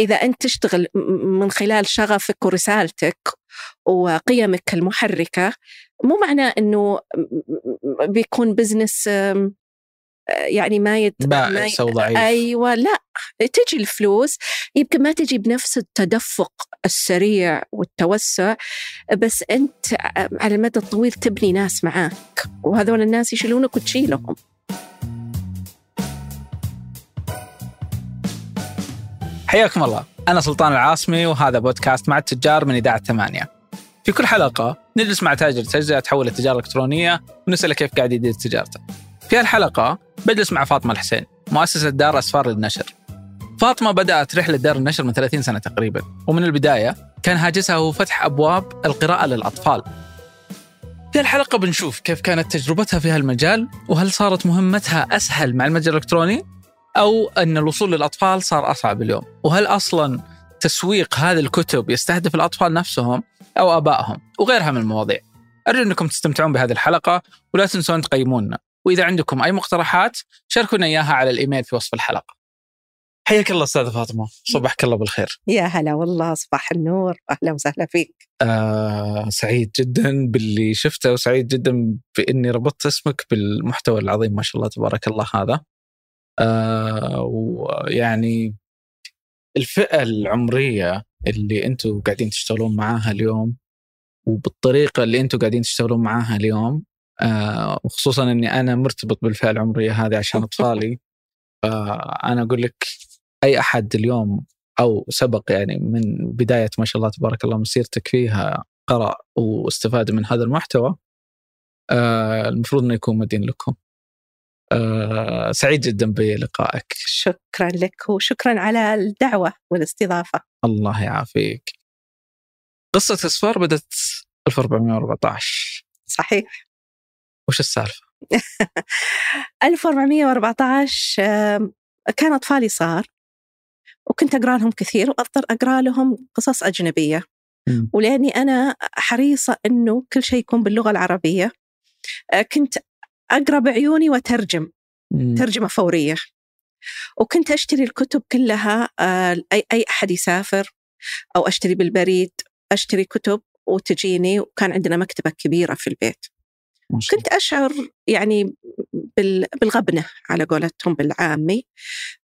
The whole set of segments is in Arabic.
إذا أنت تشتغل من خلال شغفك ورسالتك وقيمك المحركة مو معناه أنه بيكون بزنس يعني ما يت... بائس أو ضعيف. أيوه لا تجي الفلوس يمكن ما تجي بنفس التدفق السريع والتوسع بس أنت على المدى الطويل تبني ناس معاك وهذول الناس يشيلونك وتشيلهم. حياكم الله. أنا سلطان العاصمي وهذا بودكاست مع التجار من إذاعة ثمانية. في كل حلقة نجلس مع تاجر تجزئة تحول التجارة الإلكترونية ونسأله كيف قاعد يدير تجارته. في هالحلقة بجلس مع فاطمة الحسين مؤسسة دار أسفار للنشر. فاطمة بدأت رحلة دار النشر من 30 سنة تقريبا ومن البداية كان هاجسها هو فتح أبواب القراءة للأطفال. في الحلقة بنشوف كيف كانت تجربتها في هالمجال وهل صارت مهمتها أسهل مع المتجر الإلكتروني؟ أو أن الوصول للأطفال صار أصعب اليوم وهل أصلا تسويق هذه الكتب يستهدف الأطفال نفسهم أو آبائهم وغيرها من المواضيع أرجو أنكم تستمتعون بهذه الحلقة ولا تنسون تقيمونا وإذا عندكم أي مقترحات شاركونا إياها على الإيميل في وصف الحلقة. حياك الله أستاذة فاطمة، صبحك الله بالخير. يا هلا والله صباح النور، أهلا وسهلا فيك. آه سعيد جدا باللي شفته وسعيد جدا بإني ربطت اسمك بالمحتوى العظيم ما شاء الله تبارك الله هذا. آه ويعني الفئة العمرية اللي أنتم قاعدين تشتغلون معاها اليوم وبالطريقة اللي أنتم قاعدين تشتغلون معاها اليوم آه وخصوصا إني أنا مرتبط بالفئة العمرية هذه عشان أطفالي فأنا أقول لك أي أحد اليوم أو سبق يعني من بداية ما شاء الله تبارك الله مسيرتك فيها قرأ واستفاد من هذا المحتوى آه المفروض إنه يكون مدين لكم. آه سعيد جدا بلقائك. شكرا لك وشكرا على الدعوة والاستضافة. الله يعافيك. قصة إصفار بدأت 1414 صحيح وش السالفة؟ 1414 كان اطفالي صار وكنت أقرأ لهم كثير واضطر أقرأ لهم قصص أجنبية ولأني أنا حريصة إنه كل شيء يكون باللغة العربية آه، كنت اقرا بعيوني وترجم ترجمة فورية. وكنت أشتري الكتب كلها آه، أي أي أحد يسافر أو أشتري بالبريد أشتري كتب وتجيني وكان عندنا مكتبة كبيرة في البيت. كنت أشعر يعني بالغبنة على قولتهم بالعامي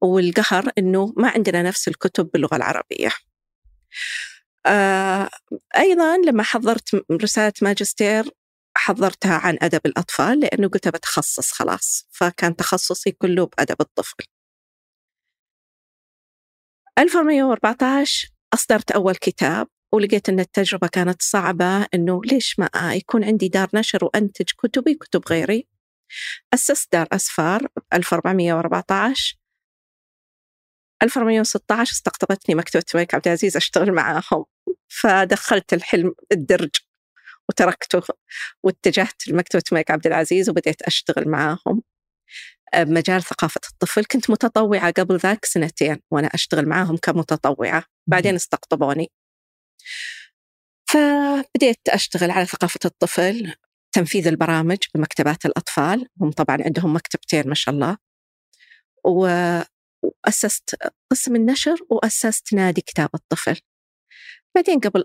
والقهر أنه ما عندنا نفس الكتب باللغة العربية. آه أيضا لما حضرت رسالة ماجستير حضرتها عن أدب الأطفال لأنه قلت بتخصص خلاص فكان تخصصي كله بأدب الطفل. 1414 أصدرت أول كتاب ولقيت أن التجربة كانت صعبة أنه ليش ما يكون عندي دار نشر وأنتج كتبي كتب غيري. أسست دار أسفار 1414 1416 استقطبتني مكتبة الملك عبد العزيز أشتغل معاهم. فدخلت الحلم الدرج. وتركته واتجهت لمكتبة الملك عبد العزيز وبديت أشتغل معاهم. بمجال ثقافة الطفل. كنت متطوعة قبل ذاك سنتين وأنا أشتغل معاهم كمتطوعة. بعدين استقطبوني. فبديت أشتغل على ثقافة الطفل تنفيذ البرامج بمكتبات الأطفال. هم طبعا عندهم مكتبتين ما شاء الله. وأسست قسم النشر وأسست نادي كتاب الطفل. بعدين قبل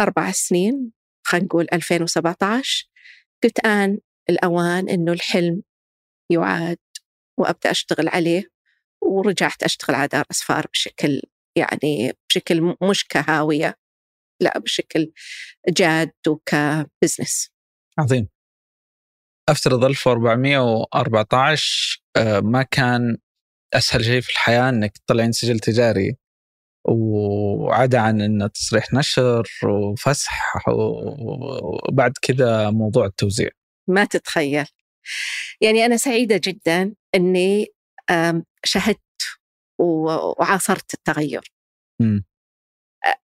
أربع سنين خلينا نقول 2017 قلت آن الأوان إنه الحلم يعاد وأبدأ أشتغل عليه ورجعت أشتغل على دار أسفار بشكل يعني بشكل مش كهاوية لا بشكل جاد وكبزنس. عظيم. أفترض 1414 آه، ما كان أسهل شيء في الحياة إنك تطلعين سجل تجاري. وعدا عن انه تصريح نشر وفسح وبعد كذا موضوع التوزيع. ما تتخيل. يعني أنا سعيدة جدا إني شهدت وعاصرت التغير. م.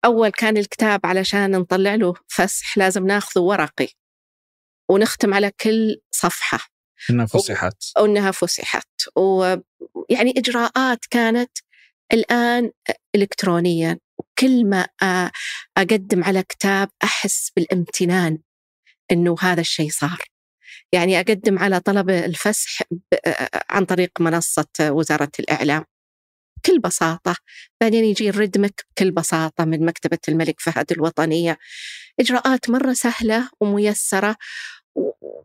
أول كان الكتاب علشان نطلع له فسح لازم ناخذه ورقي ونختم على كل صفحة. إنها فسحت. وإنها فسحت. ويعني إجراءات كانت الآن إلكترونيا وكل ما أقدم على كتاب أحس بالامتنان إنه هذا الشيء صار. يعني أقدم على طلب الفسح عن طريق منصة وزارة الإعلام. بكل بساطة بعدين يجي الردمك بكل بساطة من مكتبة الملك فهد الوطنية. إجراءات مرة سهلة وميسرة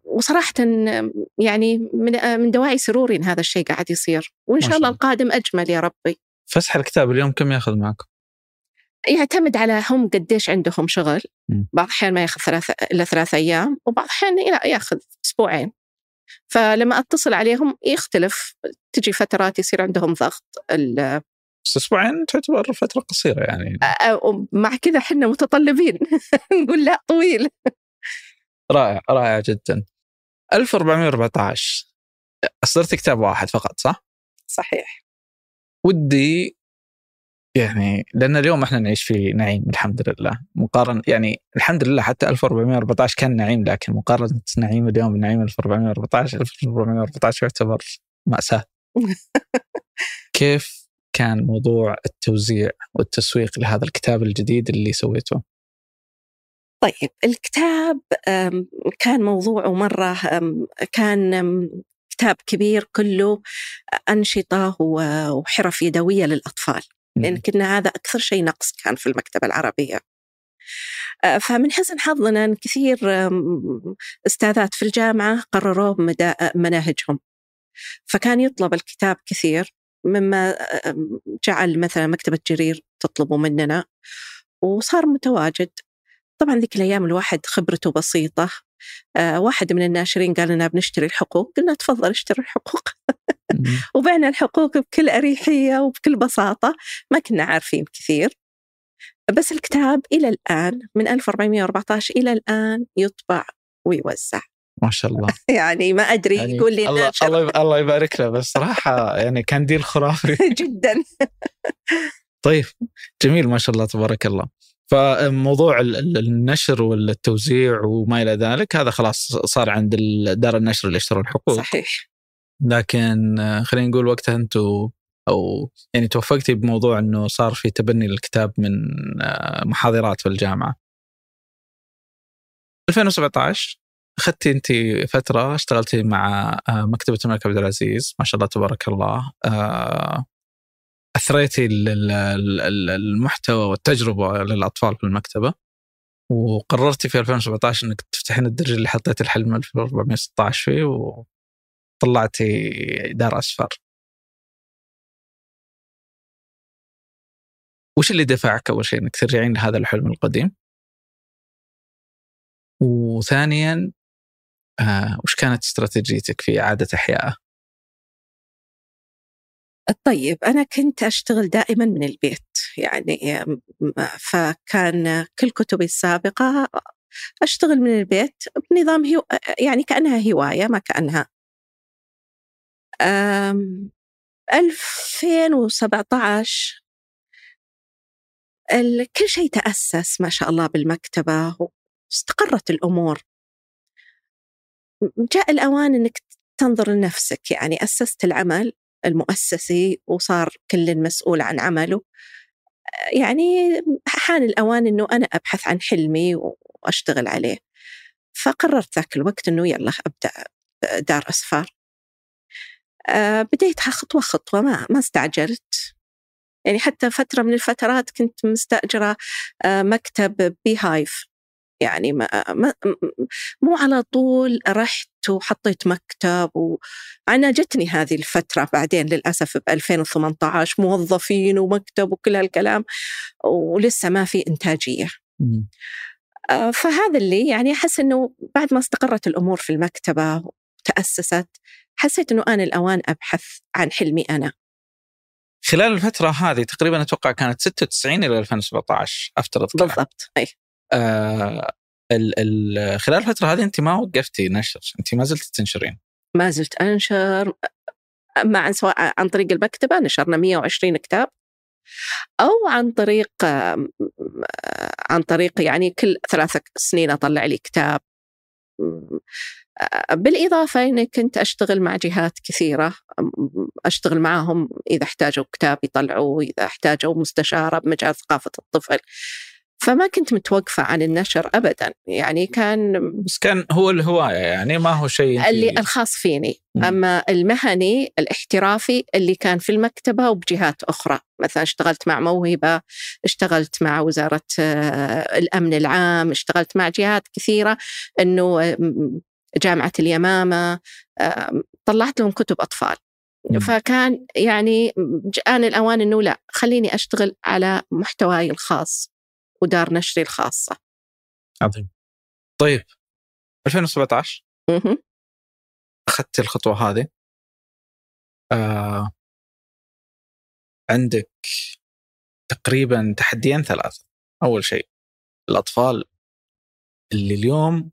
وصراحة يعني من من دواعي سروري إن هذا الشيء قاعد يصير. وإن شاء الله. القادم أجمل يا ربي. فسح الكتاب اليوم كم ياخذ معكم؟ يعتمد على هم قديش عندهم شغل. بعض الأحيان ما ياخذ ثلاثة إلا ثلاث أيام وبعض الأحيان ياخذ أسبوعين. فلما أتصل عليهم يختلف. تجي فترات يصير عندهم ضغط بس أسبوعين تعتبر فترة قصيرة يعني. مع كذا إحنا متطلبين. نقول لا طويل. رائع رائع جدا. 1414 أصدرت كتاب واحد فقط صح؟ صحيح. ودي يعني لأن اليوم إحنا نعيش في نعيم الحمد لله مقارنه يعني الحمد لله حتى 1414 كان نعيم لكن مقارنة نعيم اليوم بنعيم 1414 1414 يعتبر مأساة كيف كان موضوع التوزيع والتسويق لهذا الكتاب الجديد اللي سويته؟ طيب الكتاب كان موضوعه مرة كان كتاب كبير كله أنشطة وحرف يدوية للأطفال. لأن كنا هذا أكثر شيء نقص كان في المكتبة العربية. آه، فمن حسن حظنا أن كثير أستاذات في الجامعة قرروا مناهجهم. فكان يطلب الكتاب كثير مما جعل مثلا مكتبة جرير تطلبه مننا وصار متواجد. طبعا ذيك الأيام الواحد خبرته بسيطة واحد من الناشرين قال لنا بنشتري الحقوق قلنا تفضل اشتري الحقوق. وبعنا الحقوق بكل أريحية وبكل بساطة ما كنا عارفين كثير. بس الكتاب إلى الآن من 1414 إلى الآن يطبع ويوزع. ما شاء الله. يعني ما أدري يعني يقول لي الله الله الله يبارك له بس صراحة يعني كان ديل خرافي. جدا. طيب جميل ما شاء الله تبارك الله. فموضوع النشر والتوزيع وما إلى ذلك هذا خلاص صار عند دار النشر اللي اشتروا الحقوق صحيح. لكن خلينا نقول وقتها أنتم أو يعني توفقتي بموضوع إنه صار في تبني للكتاب من محاضرات في الجامعة. 2017 أخذتي انت فترة اشتغلتي مع مكتبة الملك عبد العزيز ما شاء الله تبارك الله أثريتي المحتوى والتجربة للأطفال في المكتبة وقررتي في 2017 إنك تفتحين الدرج اللي حطيت الحلم 1416 فيه وطلعتي دار أسفار. وش اللي دفعك أول شيء إنك ترجعين لهذا الحلم القديم؟ وثانيا آه وش كانت استراتيجيتك في إعادة إحيائه؟ طيب أنا كنت أشتغل دائما من البيت يعني فكان كل كتبي السابقة أشتغل من البيت بنظام هو يعني كأنها هواية ما كأنها. 2017 كل شيء تأسس ما شاء الله بالمكتبة واستقرت الأمور. جاء الأوان أنك تنظر لنفسك يعني أسست العمل. المؤسسي وصار كل مسؤول عن عمله. يعني حان الأوان أنه أنا أبحث عن حلمي وأشتغل عليه. فقررت ذاك الوقت أنه يلا أبدأ دار أسفار. آه، بديتها خطوة خطوة ما ما استعجلت. يعني حتى فترة من الفترات كنت مستأجرة آه، مكتب بي هايف يعني ما, ما مو على طول رحت وحطيت مكتب وأنا جتني هذه الفترة بعدين للأسف ب 2018 موظفين ومكتب وكل هالكلام ولسه ما في إنتاجية. آه، فهذا اللي يعني أحس أنه بعد ما استقرت الأمور في المكتبة وتأسست حسيت أنه آن الأوان أبحث عن حلمي أنا. خلال الفترة هذه تقريبا أتوقع كانت 96 إلى 2017 أفترض بالضبط أي. آه ال ال خلال الفترة هذه أنت ما وقفتي نشر أنت ما زلت تنشرين. ما زلت أنشر مع سواء عن طريق المكتبة نشرنا 120 كتاب أو عن طريق عن طريق يعني كل ثلاث سنين أطلع لي كتاب. بالإضافة أني كنت أشتغل مع جهات كثيرة أشتغل معهم إذا احتاجوا كتاب يطلعوه إذا احتاجوا مستشارة بمجال ثقافة الطفل. فما كنت متوقفة عن النشر أبدا. يعني كان بس كان هو الهواية يعني ما هو شيء اللي الخاص فيني. أما المهني الاحترافي اللي كان في المكتبة وبجهات أخرى. مثلا اشتغلت مع موهبة اشتغلت مع وزارة آه، الأمن العام اشتغلت مع جهات كثيرة. أنه جامعة اليمامة طلعت لهم كتب أطفال. فكان يعني آن الأوان أنه لا خليني أشتغل على محتواي الخاص. ودار نشري الخاصة. عظيم. طيب 2017 أخذت الخطوة هذه. آه عندك تقريبا تحديين ثلاثة. أول شيء الأطفال اللي اليوم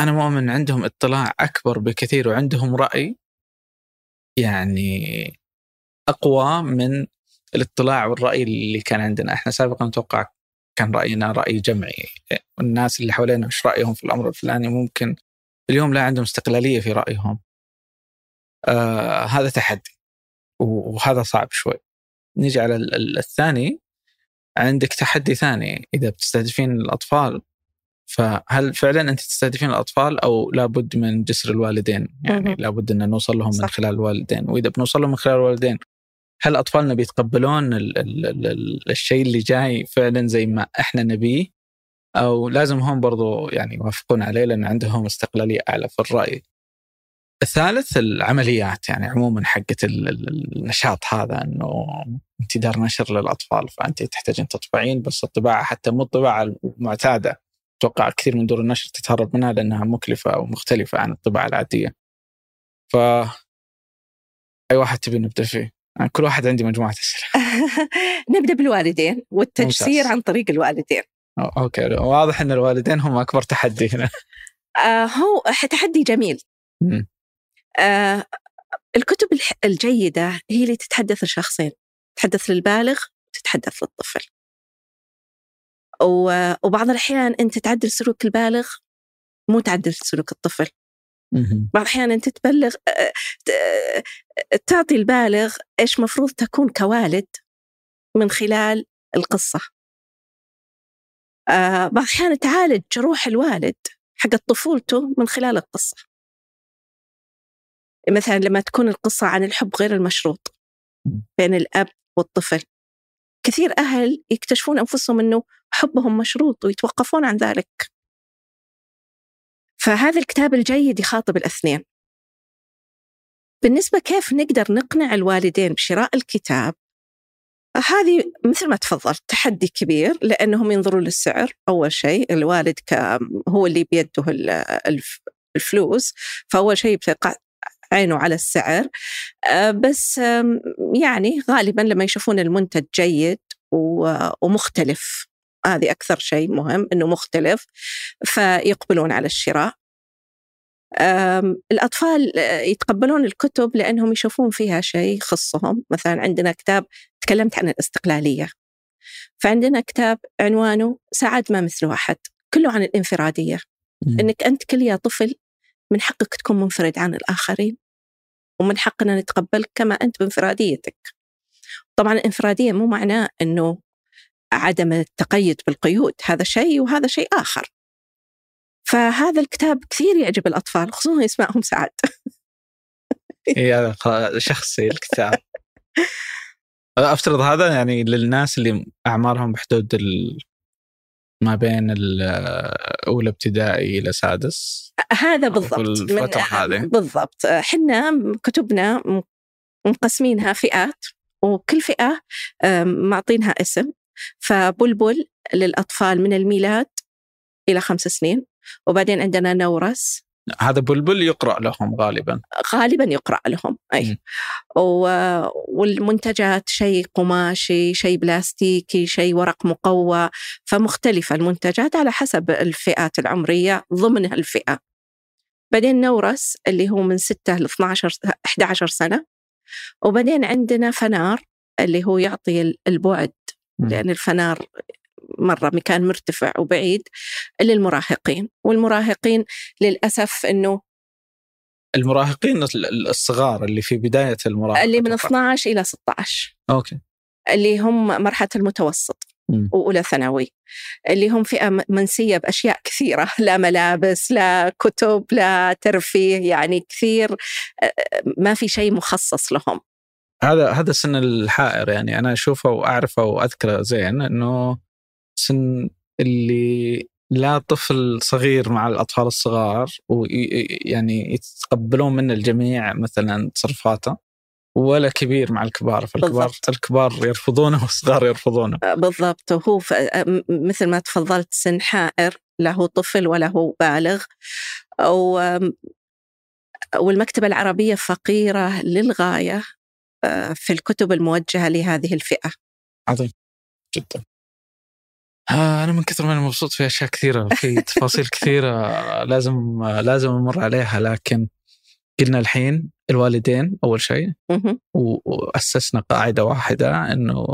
أنا مؤمن عندهم اطلاع أكبر بكثير وعندهم رأي يعني أقوى من الاطلاع والرأي اللي كان عندنا. إحنا سابقا نتوقع كان رأينا رأي جمعي. والناس اللي حوالينا إيش رأيهم في الأمر الفلاني ممكن اليوم لا عندهم استقلالية في رأيهم. آه هذا تحدي. وهذا صعب شوي. نيجي على الثاني. عندك تحدي ثاني. إذا بتستهدفين الأطفال فهل فعلا أنت تستهدفين الأطفال أو لابد من جسر الوالدين؟ يعني لابد أن نوصل لهم صح. من خلال الوالدين، وإذا بنوصل لهم من خلال الوالدين هل أطفالنا بيتقبلون ال ال ال ال الشيء اللي جاي فعلا زي ما إحنا نبيه؟ أو لازم هم برضو يعني يوافقون عليه لأن عندهم استقلالية أعلى في الرأي. الثالث العمليات يعني عموما حقت النشاط هذا إنه انت دار نشر للأطفال فأنت تحتاجين تطبعين بس الطباعة حتى مو الطباعة المعتادة أتوقع كثير من دور النشر تتهرب منها لأنها مكلفة ومختلفه عن الطباعة العادية. ف أي واحد تبي نبدأ فيه؟ يعني كل واحد عندي مجموعة أسئلة. نبدأ بالوالدين والتجسير عن طريق الوالدين. أوكي واضح إن الوالدين هم أكبر تحدي هنا. آه هو تحدي جميل. آه الكتب الجيدة هي اللي تتحدث لشخصين، تتحدث للبالغ وتتحدث للطفل. وبعض الأحيان أنت تعدل سلوك البالغ مو تعدل سلوك الطفل بعض الأحيان أنت تبلغ تعطي البالغ إيش مفروض تكون كوالد من خلال القصة. بعض الأحيان تعالج جروح الوالد حق طفولته من خلال القصة. مثلا لما تكون القصة عن الحب غير المشروط بين الأب والطفل. كثير أهل يكتشفون أنفسهم أنه حبهم مشروط ويتوقفون عن ذلك. فهذا الكتاب الجيد يخاطب الاثنين. بالنسبة كيف نقدر نقنع الوالدين بشراء الكتاب هذه مثل ما تفضلت تحدي كبير لأنهم ينظروا للسعر. أول شيء الوالد هو اللي بيده الفلوس فأول شيء بتقع عينه على السعر. بس يعني غالبا لما يشوفون المنتج جيد ومختلف هذه أكثر شيء مهم أنه مختلف فيقبلون على الشراء. الأطفال يتقبلون الكتب لأنهم يشوفون فيها شيء يخصهم مثلا عندنا كتاب تكلمت عن الاستقلالية. فعندنا كتاب عنوانه سعد ما مثل أحد كله عن الانفرادية. أنك أنت كل يا طفل من حقك تكون منفرد عن الآخرين ومن حقنا نتقبلك كما أنت بانفراديتك. طبعا الانفرادية مو معناه أنه عدم التقيد بالقيود. هذا شيء وهذا شيء آخر. فهذا الكتاب كثير يعجب الأطفال خصوصا يسمعهم سعد. اي هذا شخصي الكتاب. أفترض هذا يعني للناس اللي أعمارهم بحدود ال... ما بين الاولى ابتدائي إلى سادس. هذا بالضبط. الفترة هذه. بالضبط. إحنا كتبنا مقسمينها فئات وكل فئة معطينها اسم. فبلبل للأطفال من الميلاد إلى خمس سنين. وبعدين عندنا نورس. هذا بلبل يقرأ لهم غالبا. غالبا يقرأ لهم أي. و... والمنتجات شيء قماشي شيء بلاستيكي شيء ورق مقوى فمختلفة المنتجات على حسب الفئات العمرية ضمن الفئة بعدين نورس اللي هو من 6 ل 12 11 سنة. وبعدين عندنا فنار اللي هو يعطي البعد. لأن الفنار مرة مكان مرتفع وبعيد للمراهقين والمراهقين للأسف أنه المراهقين الصغار اللي في بداية المراهقة اللي من 12 إلى 16 أوكي. اللي هم مرحلة المتوسط وأولى ثانوي. اللي هم فئة منسية بأشياء كثيرة لا ملابس لا كتب لا ترفيه يعني كثير ما في شيء مخصص لهم. هذا هذا السن الحائر يعني أنا أشوفه وأعرفه وأذكره زين أنه سن اللي لا طفل صغير مع الأطفال الصغار ويعني يتقبلون منه الجميع مثلا تصرفاته ولا كبير مع الكبار فالكبار بالضبط. الكبار يرفضونه والصغار يرفضونه. آه، بالضبط. وهو آه، مثل ما تفضلت سن حائر لا هو طفل ولا هو بالغ. أو والمكتبة العربية فقيرة للغاية آه، في الكتب الموجهة لهذه الفئة. عظيم جدا. أنا من كثر ما أنا مبسوط في أشياء كثيرة في تفاصيل كثيرة لازم لازم أمر عليها لكن قلنا الحين الوالدين أول شيء وأسسنا قاعدة واحدة إنه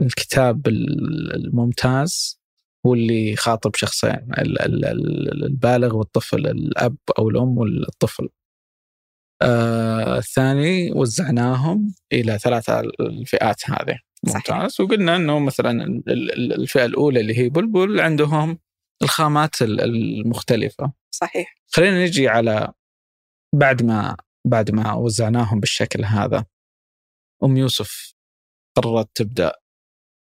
الكتاب الممتاز هو اللي يخاطب شخصين البالغ والطفل الأب أو الأم والطفل. آه الثاني وزعناهم إلى ثلاثة الفئات هذه. ممتاز. وقلنا إنه مثلا الفئة الأولى اللي هي بلبل عندهم الخامات المختلفة. صحيح. خلينا نجي على بعد ما بعد ما وزعناهم بالشكل هذا. أم يوسف قررت تبدأ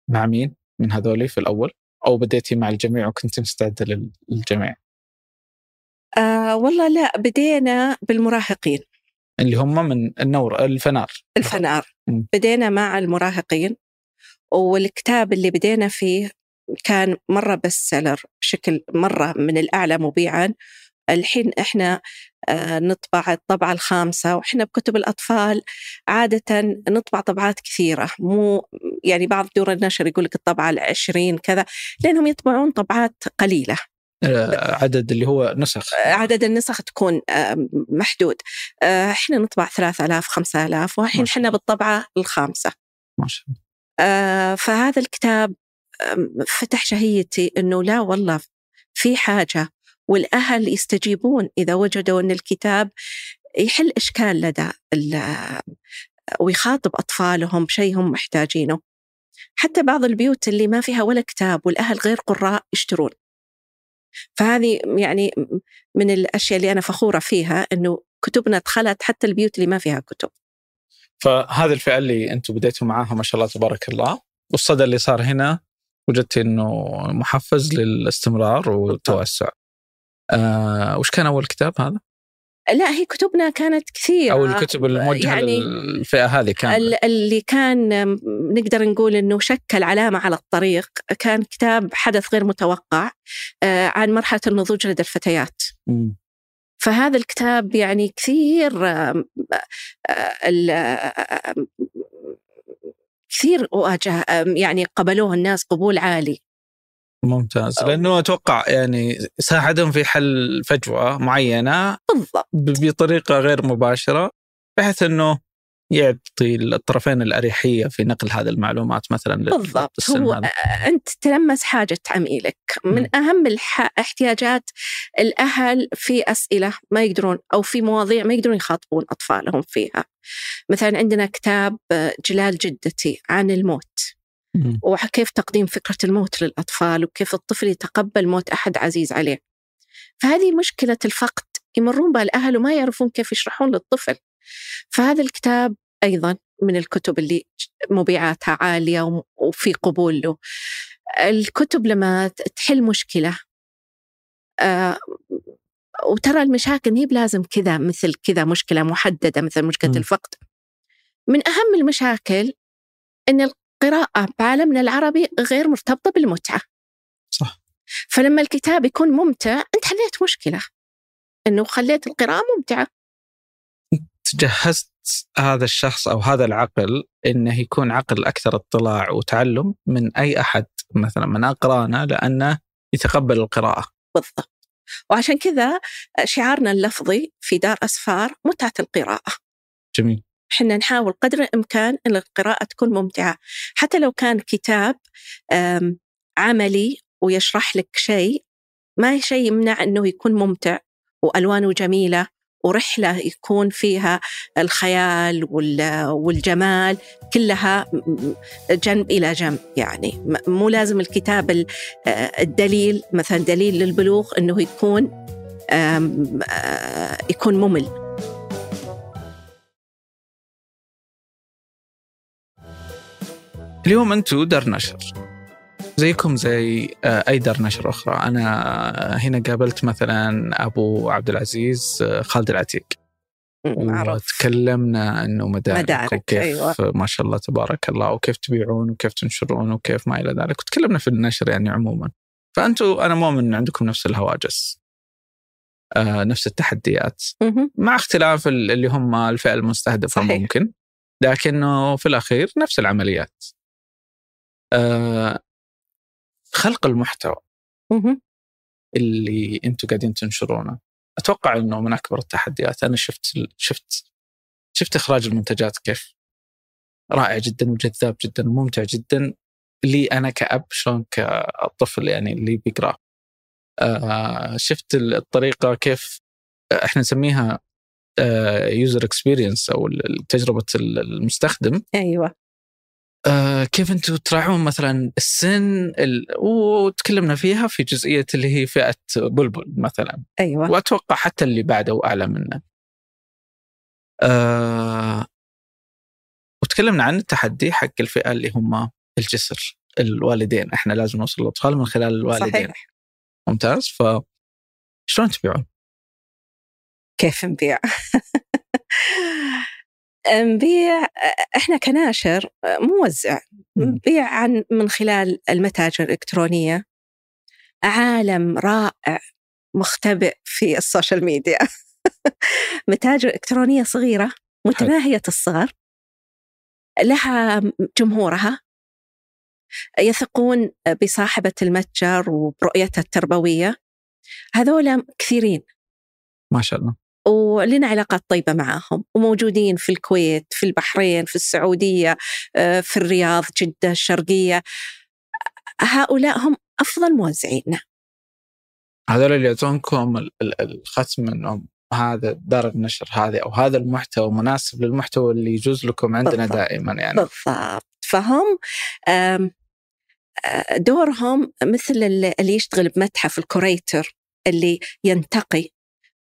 مع مين؟ من هذولي في الأول؟ أو بديتي مع الجميع وكنت مستعدة للجميع؟ آه والله لا بدينا بالمراهقين. اللي هم من النور الفنار. الفنار. م. بدينا مع المراهقين والكتاب اللي بدينا فيه كان مرة بس سيلر بشكل مرة من الأعلى مبيعا. الحين إحنا آه، نطبع الطبعة الخامسة وإحنا بكتب الأطفال عادة نطبع طبعات كثيرة. مو يعني بعض دور النشر يقول لك الطبعة العشرين كذا لأنهم يطبعون طبعات قليلة. آه، عدد اللي هو نسخ. آه، عدد النسخ تكون محدود. إحنا نطبع 3000 5000 والحين إحنا بالطبعة الخامسة. ما شاء الله. فهذا الكتاب فتح شهيتي إنه لا والله في حاجة والأهل يستجيبون إذا وجدوا أن الكتاب يحل إشكال لدى ويخاطب أطفالهم بشيء هم محتاجينه. حتى بعض البيوت اللي ما فيها ولا كتاب والأهل غير قراء يشترون. فهذه يعني من الأشياء اللي أنا فخورة فيها أنه كتبنا دخلت حتى البيوت اللي ما فيها كتب. فهذه الفئة اللي أنتم بديتوا معاها ما شاء الله تبارك الله. والصدى اللي صار هنا وجدت أنه محفز للاستمرار والتوسع. آه وش كان أول كتاب هذا؟ لا هي كتبنا كانت كثير أو الكتب الموجهة يعني للفئة هذه كان اللي كان نقدر نقول إنه شكل علامة على الطريق كان كتاب حدث غير متوقع آه عن مرحلة النضوج لدى الفتيات. م. فهذا الكتاب يعني كثير آه كثير واجه يعني قبلوه الناس قبول عالي ممتاز. لأنه أتوقع يعني ساعدهم في حل فجوة معينة بالضبط. بطريقة غير مباشرة بحيث إنه يعطي الطرفين الأريحية في نقل هذه المعلومات مثلا بالضبط. هو هذا. أنت تلمس حاجة عميلك. من م. أهم احتياجات الأهل في أسئلة ما يقدرون أو في مواضيع ما يقدرون يخاطبون أطفالهم فيها. مثلا عندنا كتاب جلال جدتي عن الموت. وكيف تقديم فكرة الموت للأطفال وكيف الطفل يتقبل موت أحد عزيز عليه. فهذه مشكلة الفقد يمرون بها الأهل وما يعرفون كيف يشرحون للطفل. فهذا الكتاب أيضا من الكتب اللي مبيعاتها عالية وفي قبول له. الكتب لما تحل مشكلة آه وترى المشاكل هي بلازم كذا مثل كذا مشكلة محددة مثل مشكلة م. الفقد. من أهم المشاكل أن القراءة بعالمنا العربي غير مرتبطة بالمتعة. صح. فلما الكتاب يكون ممتع أنت حليت مشكلة. أنه خليت القراءة ممتعة. جهزت هذا الشخص أو هذا العقل أنه يكون عقل أكثر اطلاع وتعلم من أي أحد مثلا من أقرانا لأنه يتقبل القراءة. بالضبط. وعشان كذا شعارنا اللفظي في دار أسفار متعة القراءة. جميل. إحنا نحاول قدر الإمكان إن القراءة تكون ممتعة. حتى لو كان كتاب عملي ويشرح لك شيء ما شيء يمنع إنه يكون ممتع وألوانه جميلة ورحلة يكون فيها الخيال والجمال كلها جنب إلى جنب يعني. مو لازم الكتاب الدليل مثلا دليل للبلوغ أنه يكون يكون ممل. اليوم أنتم دار نشر. زيكم زي آه، أي دار نشر أخرى. أنا هنا قابلت مثلا أبو عبد العزيز آه، خالد العتيق. وتكلمنا إنه مدارك, مدارك وكيف أيوة. ما شاء الله تبارك الله وكيف تبيعون وكيف تنشرون وكيف ما إلى ذلك. وتكلمنا في النشر يعني عموما. فانتم أنا مؤمن إن عندكم نفس الهواجس آه نفس التحديات. مع اختلاف اللي هم الفئة المستهدفة صحيح. ممكن. لكنه في الأخير نفس العمليات. آه خلق المحتوى اللي أنتم قاعدين تنشرونه. أتوقع إنه من أكبر التحديات. أنا شفت شفت شفت إخراج المنتجات كيف؟ رائع جدا وجذاب جدا وممتع جدا. لي أنا كأب شلون كطفل يعني اللي بيقراه آه شفت الطريقة كيف إحنا نسميها user experience أو تجربة المستخدم. أيوه. آه كيف أنتم تراعون مثلا السن ال... وتكلمنا فيها في جزئية اللي هي فئة بلبل مثلا أيوه وأتوقع حتى اللي بعده واعلى منه. آه وتكلمنا عن التحدي حق الفئة اللي هم الجسر الوالدين إحنا لازم نوصل للأطفال من خلال الوالدين صحيح. ممتاز ف شلون تبيعون؟ كيف نبيع؟ نبيع إحنا كناشر موزع. نبيع عن من خلال المتاجر الإلكترونية. عالم رائع مختبئ في السوشيال ميديا. متاجر إلكترونية صغيرة متناهية الصغر. لها جمهورها. يثقون بصاحبة المتجر وبرؤيتها التربوية. هذولا كثيرين. ما شاء الله. ولنا علاقات طيبة معهم وموجودين في الكويت في البحرين في السعودية آه، في الرياض جدة الشرقية. هؤلاء هم أفضل موزعينا هذول اللي يعطونكم الختم إنهم هذا دار النشر هذه أو هذا المحتوى مناسب للمحتوى اللي يجوز لكم عندنا بالضبط. دائما يعني. بالضبط. فهم آه، دورهم مثل اللي يشتغل بمتحف الكوريتر اللي ينتقي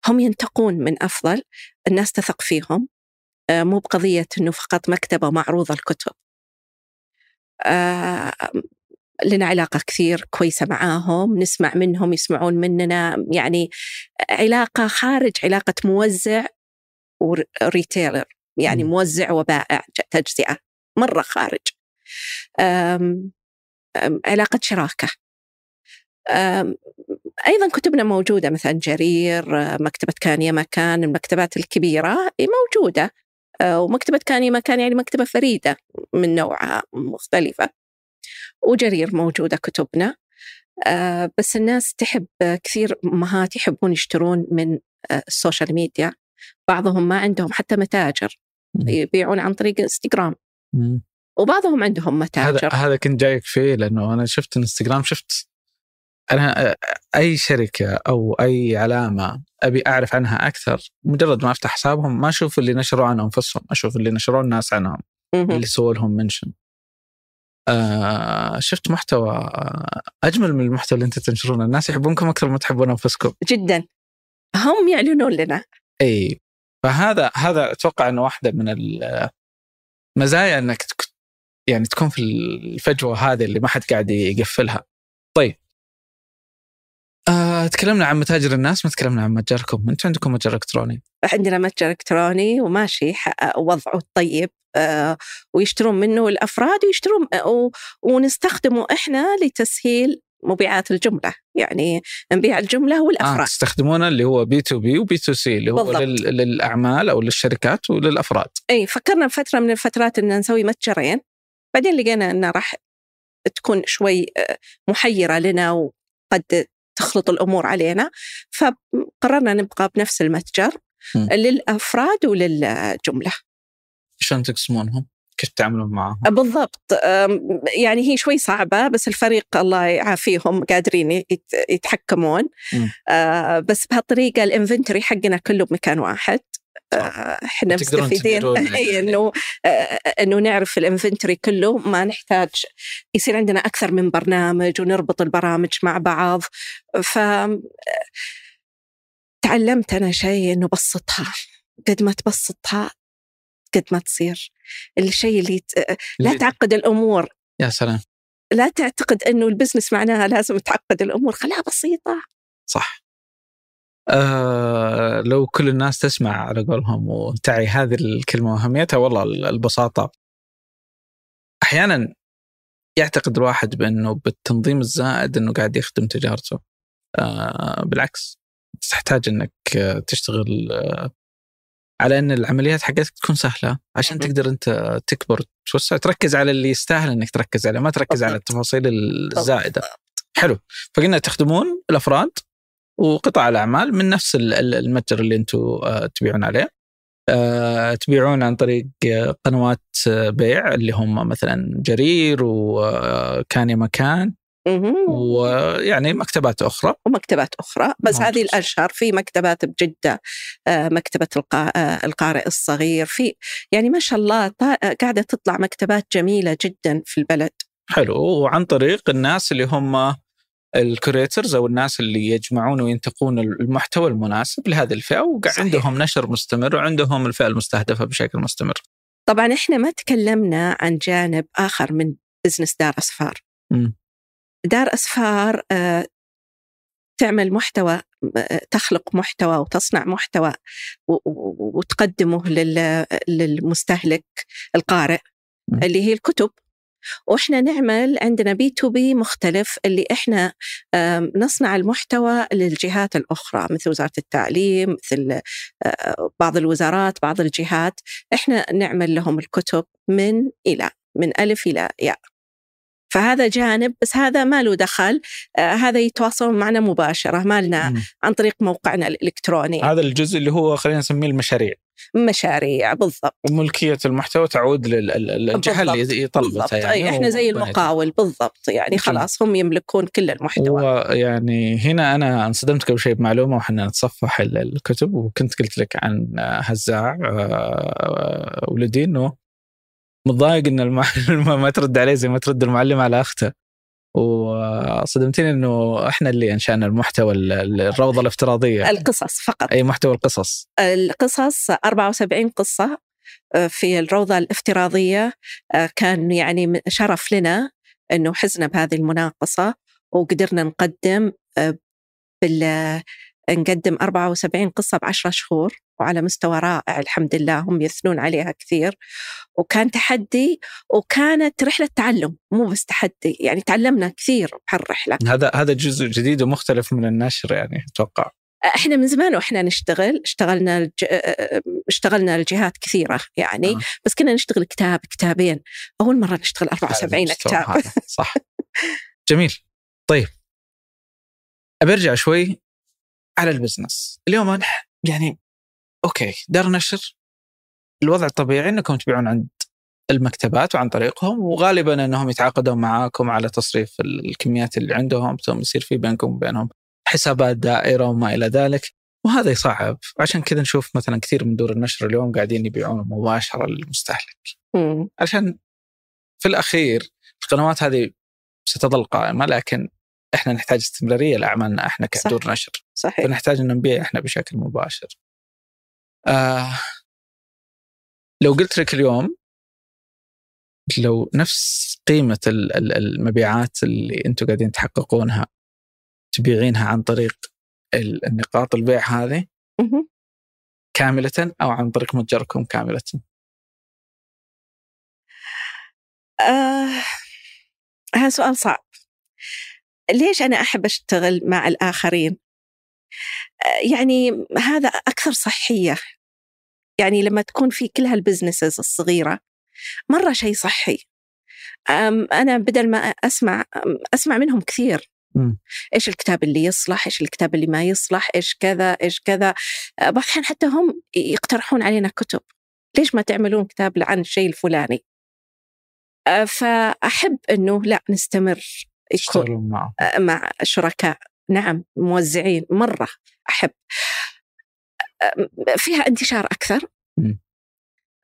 هم ينتقون من أفضل الناس تثق فيهم آه، مو بقضية أنه فقط مكتبة معروضة الكتب. آه، لنا علاقة كثير كويسة معاهم نسمع منهم يسمعون مننا يعني علاقة خارج علاقة موزع وريتيلر يعني موزع وبائع تجزئة مرة خارج. علاقة شراكة. أيضا كتبنا موجودة مثلا جرير مكتبة كان يا مكان المكتبات الكبيرة موجودة آه، ومكتبة كان يا مكان يعني مكتبة فريدة من نوعها مختلفة. وجرير موجودة كتبنا آه، بس الناس تحب كثير أمهات يحبون يشترون من آه، السوشيال ميديا. بعضهم ما عندهم حتى متاجر. يبيعون عن طريق إنستغرام. وبعضهم عندهم متاجر. هذا هذا كنت جايك فيه لأنه أنا شفت إنستغرام شفت أنا أي شركة أو أي علامة أبي أعرف عنها أكثر مجرد ما أفتح حسابهم ما أشوف اللي نشروا عن أنفسهم أشوف اللي نشروا الناس عنهم اللي سووا لهم منشن. آه شفت محتوى آه، أجمل من المحتوى اللي أنت تنشرونه الناس يحبونكم أكثر ما تحبون أنفسكم. جدا. هم يعلنون لنا. إي فهذا هذا أتوقع إنه واحدة من المزايا إنك يعني تكون في الفجوة هذه اللي ما حد قاعد يقفلها. طيب. آه، تكلمنا عن متاجر الناس ما تكلمنا عن متجركم. أنتم عندكم متجر إلكتروني. عندنا متجر إلكتروني وماشي وضعه طيب آه ويشترون منه الأفراد ويشترون آه ونستخدمه إحنا لتسهيل مبيعات الجملة. يعني نبيع الجملة والأفراد. آه تستخدمونه اللي هو بي تو بي وبي تو سي اللي هو بالضبط. للأعمال أو للشركات وللأفراد. إي فكرنا بفترة من الفترات إن نسوي متجرين. بعدين لقينا إنه راح تكون شوي محيرة لنا وقد تخلط الأمور علينا فقررنا نبقى بنفس المتجر م. للأفراد وللجملة. شلون تقسمونهم؟ كيف تعملون معها؟ بالضبط يعني هي شوي صعبة بس الفريق الله يعافيهم قادرين يتحكمون آه، بس بهالطريقة ال inventory حقنا كله بمكان واحد إحنا مستفيدين. يعني. إنه آه، إنه نعرف ال inventory كله ما نحتاج يصير عندنا أكثر من برنامج ونربط البرامج مع بعض. ف تعلمت أنا شيء إنه بسطها. قد ما تبسطها قد ما تصير. الشيء اللي ت... لا تعقد الأمور. يا سلام. لا تعتقد إنه البزنس معناها لازم تعقد الأمور. خليها بسيطة. صح. آه لو كل الناس تسمع على قولهم وتعي هذه الكلمة وأهميتها والله البساطة. أحيانا يعتقد الواحد بأنه بالتنظيم الزائد إنه قاعد يخدم تجارته. آه بالعكس تحتاج إنك تشتغل آه على إن العمليات حقتك تكون سهلة. عشان تقدر أنت تكبر توسع تركز على اللي يستاهل إنك تركز عليه ما تركز على التفاصيل الزائدة. حلو. فقلنا تخدمون الأفراد وقطاع الأعمال من نفس المتجر اللي أنتم آه، تبيعون عليه. آه، تبيعون عن طريق قنوات بيع اللي هم مثلا جرير وكان مكان ويعني مكتبات أخرى. ومكتبات أخرى. بس هذه الأشهر في مكتبات بجدة آه، مكتبة آه، القارئ الصغير. في يعني ما شاء الله قاعدة تطلع مكتبات جميلة جدا في البلد. حلو. وعن طريق الناس اللي هم الكوريترز أو الناس اللي يجمعون وينتقون المحتوى المناسب لهذه الفئة وعندهم نشر مستمر وعندهم الفئة المستهدفة بشكل مستمر. طبعا إحنا ما تكلمنا عن جانب آخر من business دار أسفار. م. دار أسفار آه، تعمل محتوى آه، تخلق محتوى وتصنع محتوى وتقدمه للمستهلك القارئ اللي هي الكتب وإحنا نعمل عندنا B2B مختلف اللي إحنا نصنع المحتوى للجهات الأخرى مثل وزارة التعليم مثل آه، بعض الوزارات بعض الجهات. إحنا نعمل لهم الكتب من إلى من ألف إلى ياء. فهذا جانب بس هذا ما له دخل آه هذا يتواصلون معنا مباشرة ما لنا عن طريق موقعنا الإلكتروني. هذا الجزء اللي هو خلينا نسميه المشاريع. مشاريع بالضبط. وملكية المحتوى تعود للجهة اللي طلبتها يعني إحنا زي المقاول بالضبط. يعني خلاص هم يملكون كل المحتوى. ويعني هنا أنا انصدمت قبل شيء بمعلومة وحنا نتصفح الكتب وكنت قلت لك عن هزاع آه، ولدي إنه متضايق إن المعلم ما ترد عليه زي ما ترد المعلم على أخته. وصدمتني إنه إحنا اللي إنشأنا المحتوى الروضة الافتراضية. القصص فقط. أي محتوى القصص. القصص 74 قصة آه، في الروضة الافتراضية. آه، كان يعني شرف لنا إنه حزنا بهذه المناقصة وقدرنا نقدم آه، بال نقدم 74 قصة بعشرة شهور وعلى مستوى رائع الحمد لله هم يثنون عليها كثير. وكان تحدي وكانت رحلة تعلم مو بس تحدي يعني تعلمنا كثير بهالرحلة. هذا هذا جزء جديد ومختلف من النشر يعني أتوقع. إحنا من زمان وإحنا نشتغل اشتغلنا الج... اشتغلنا لجهات كثيرة يعني آه. بس كنا نشتغل كتاب كتابين. أول مرة نشتغل 74 كتاب. صح. جميل. طيب. ابي ارجع شوي. على ال business. اليوم أنا يعني okay دار نشر. الوضع الطبيعي إنكم تبيعون عند المكتبات وعن طريقهم وغالبا إنهم يتعاقدون معاكم على تصريف الكميات اللي عندهم ثم يصير في بينكم وبينهم حسابات دائرة وما إلى ذلك وهذا يصعب. عشان كذا نشوف مثلا كثير من دور النشر اليوم قاعدين يبيعون مباشرة للمستهلك. عشان في الأخير القنوات هذه ستظل قائمة لكن إحنا نحتاج استمرارية لأعمالنا إحنا كدور صح. نشر. صحيح. فنحتاج ان نبيع إحنا بشكل مباشر. آه لو قلت لك اليوم لو نفس قيمة المبيعات اللي أنتم قاعدين تحققونها تبيعينها عن طريق النقاط البيع هذه؟ كاملة أو عن طريق متجركم كاملة؟ آه هذا سؤال صعب. ليش أنا أحب أشتغل مع الآخرين؟ آه، يعني هذا أكثر صحية. يعني لما تكون في كل هالبزنسز الصغيرة مرة شيء صحي. أنا بدل ما أسمع أسمع منهم كثير. م. إيش الكتاب اللي يصلح؟ إيش الكتاب اللي ما يصلح؟ إيش كذا؟ إيش كذا؟ آه، بعض الأحيان حتى هم يقترحون علينا كتب. ليش ما تعملون كتاب عن الشيء الفلاني؟ فأحب إنه لا نستمر. يكون مع مع شركاء. نعم موزعين. مرة أحب. فيها انتشار أكثر.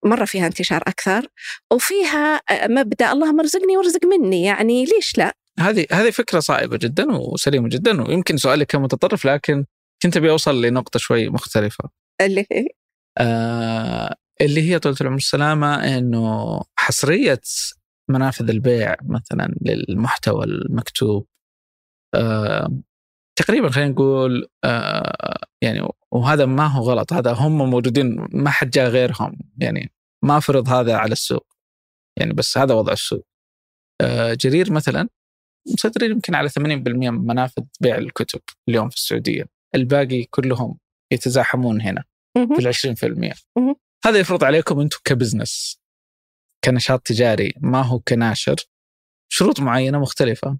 مرة فيها انتشار أكثر. وفيها مبدأ اللهم ارزقني وارزق مني. يعني ليش لا؟ هذه هذه فكرة صائبة جدا وسليمة جدا. ويمكن سؤالك كان متطرف لكن كنت أبي أوصل لنقطة شوي مختلفة. اللي هي؟ آه اللي هي طولة العمر. السلامة إنه حصرية منافذ البيع مثلا للمحتوى المكتوب. آه تقريبا خلينا نقول آه يعني وهذا ما هو غلط هذا هم موجودين ما حد جاء غيرهم يعني ما فرض هذا على السوق يعني بس هذا وضع السوق. آه جرير مثلا مسيطرين يمكن على 80% من منافذ بيع الكتب اليوم في السعودية. الباقي كلهم يتزاحمون هنا في ال 20% هذا يفرض عليكم أنتم ك business. كنشاط تجاري ما هو كناشر. شروط معينة مختلفة.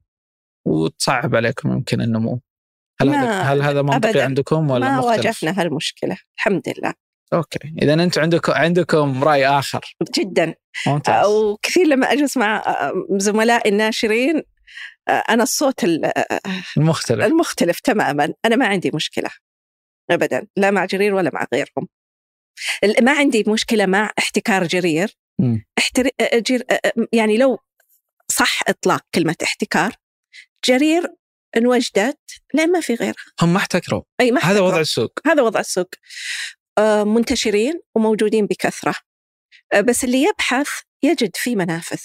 وتصعب عليكم يمكن النمو. هل هذا هل هذا منطقي عندكم ولا ما مختلف؟ واجهنا هالمشكلة الحمد لله. okay. اذا أنتم عندكم عندكم رأي آخر. جدا. ممتاز. وكثير لما أجلس مع زملائي الناشرين أنا الصوت المختلف. المختلف تماما. أنا ما عندي مشكلة. ابدا. لا مع جرير ولا مع غيرهم. ما عندي مشكلة مع احتكار جرير. احتر... جر... يعني لو صح إطلاق كلمة احتكار جرير انوجدت لأن ما في غيرها. هم ما احتكروا. أي ما هذا وضع السوق. هذا وضع السوق. منتشرين وموجودين بكثرة. بس اللي يبحث يجد في منافذ.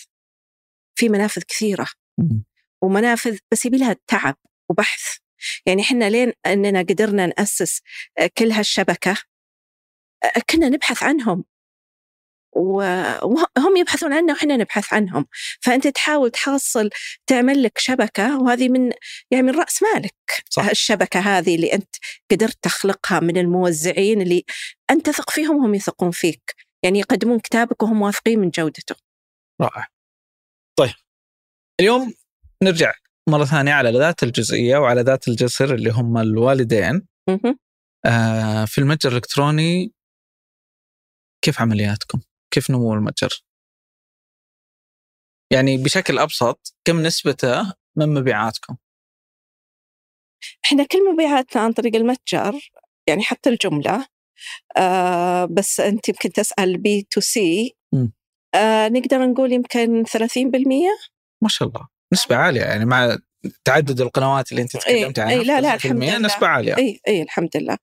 في منافذ كثيرة. ومنافذ بس يبي لها تعب وبحث. يعني إحنا لين إننا قدرنا نأسس كل هالشبكة كنا نبحث عنهم. وهم يبحثون عنا وإحنا نبحث عنهم. فأنت تحاول تحصل تعمل لك شبكة وهذه من يعني من رأس مالك صح. الشبكة هذه اللي أنت قدرت تخلقها من الموزعين اللي أنت تثق فيهم وهم يثقون فيك. يعني يقدمون كتابك وهم واثقين من جودته. رائع. طيب. اليوم نرجع مرة ثانية على ذات الجزئية وعلى ذات الجسر اللي هم الوالدين. آه في المتجر الإلكتروني كيف عملياتكم؟ كيف نمو المتجر؟ يعني بشكل أبسط كم نسبته من مبيعاتكم؟ إحنا كل مبيعاتنا عن طريق المتجر يعني حتى الجملة آه بس أنت يمكن تسأل B2C آه نقدر نقول يمكن 30% ما شاء الله. نسبة عالية يعني مع تعدد القنوات اللي أنت تكلمت عنها اي لا لا الحمد لله. نسبة عالية. اي اي الحمد لله.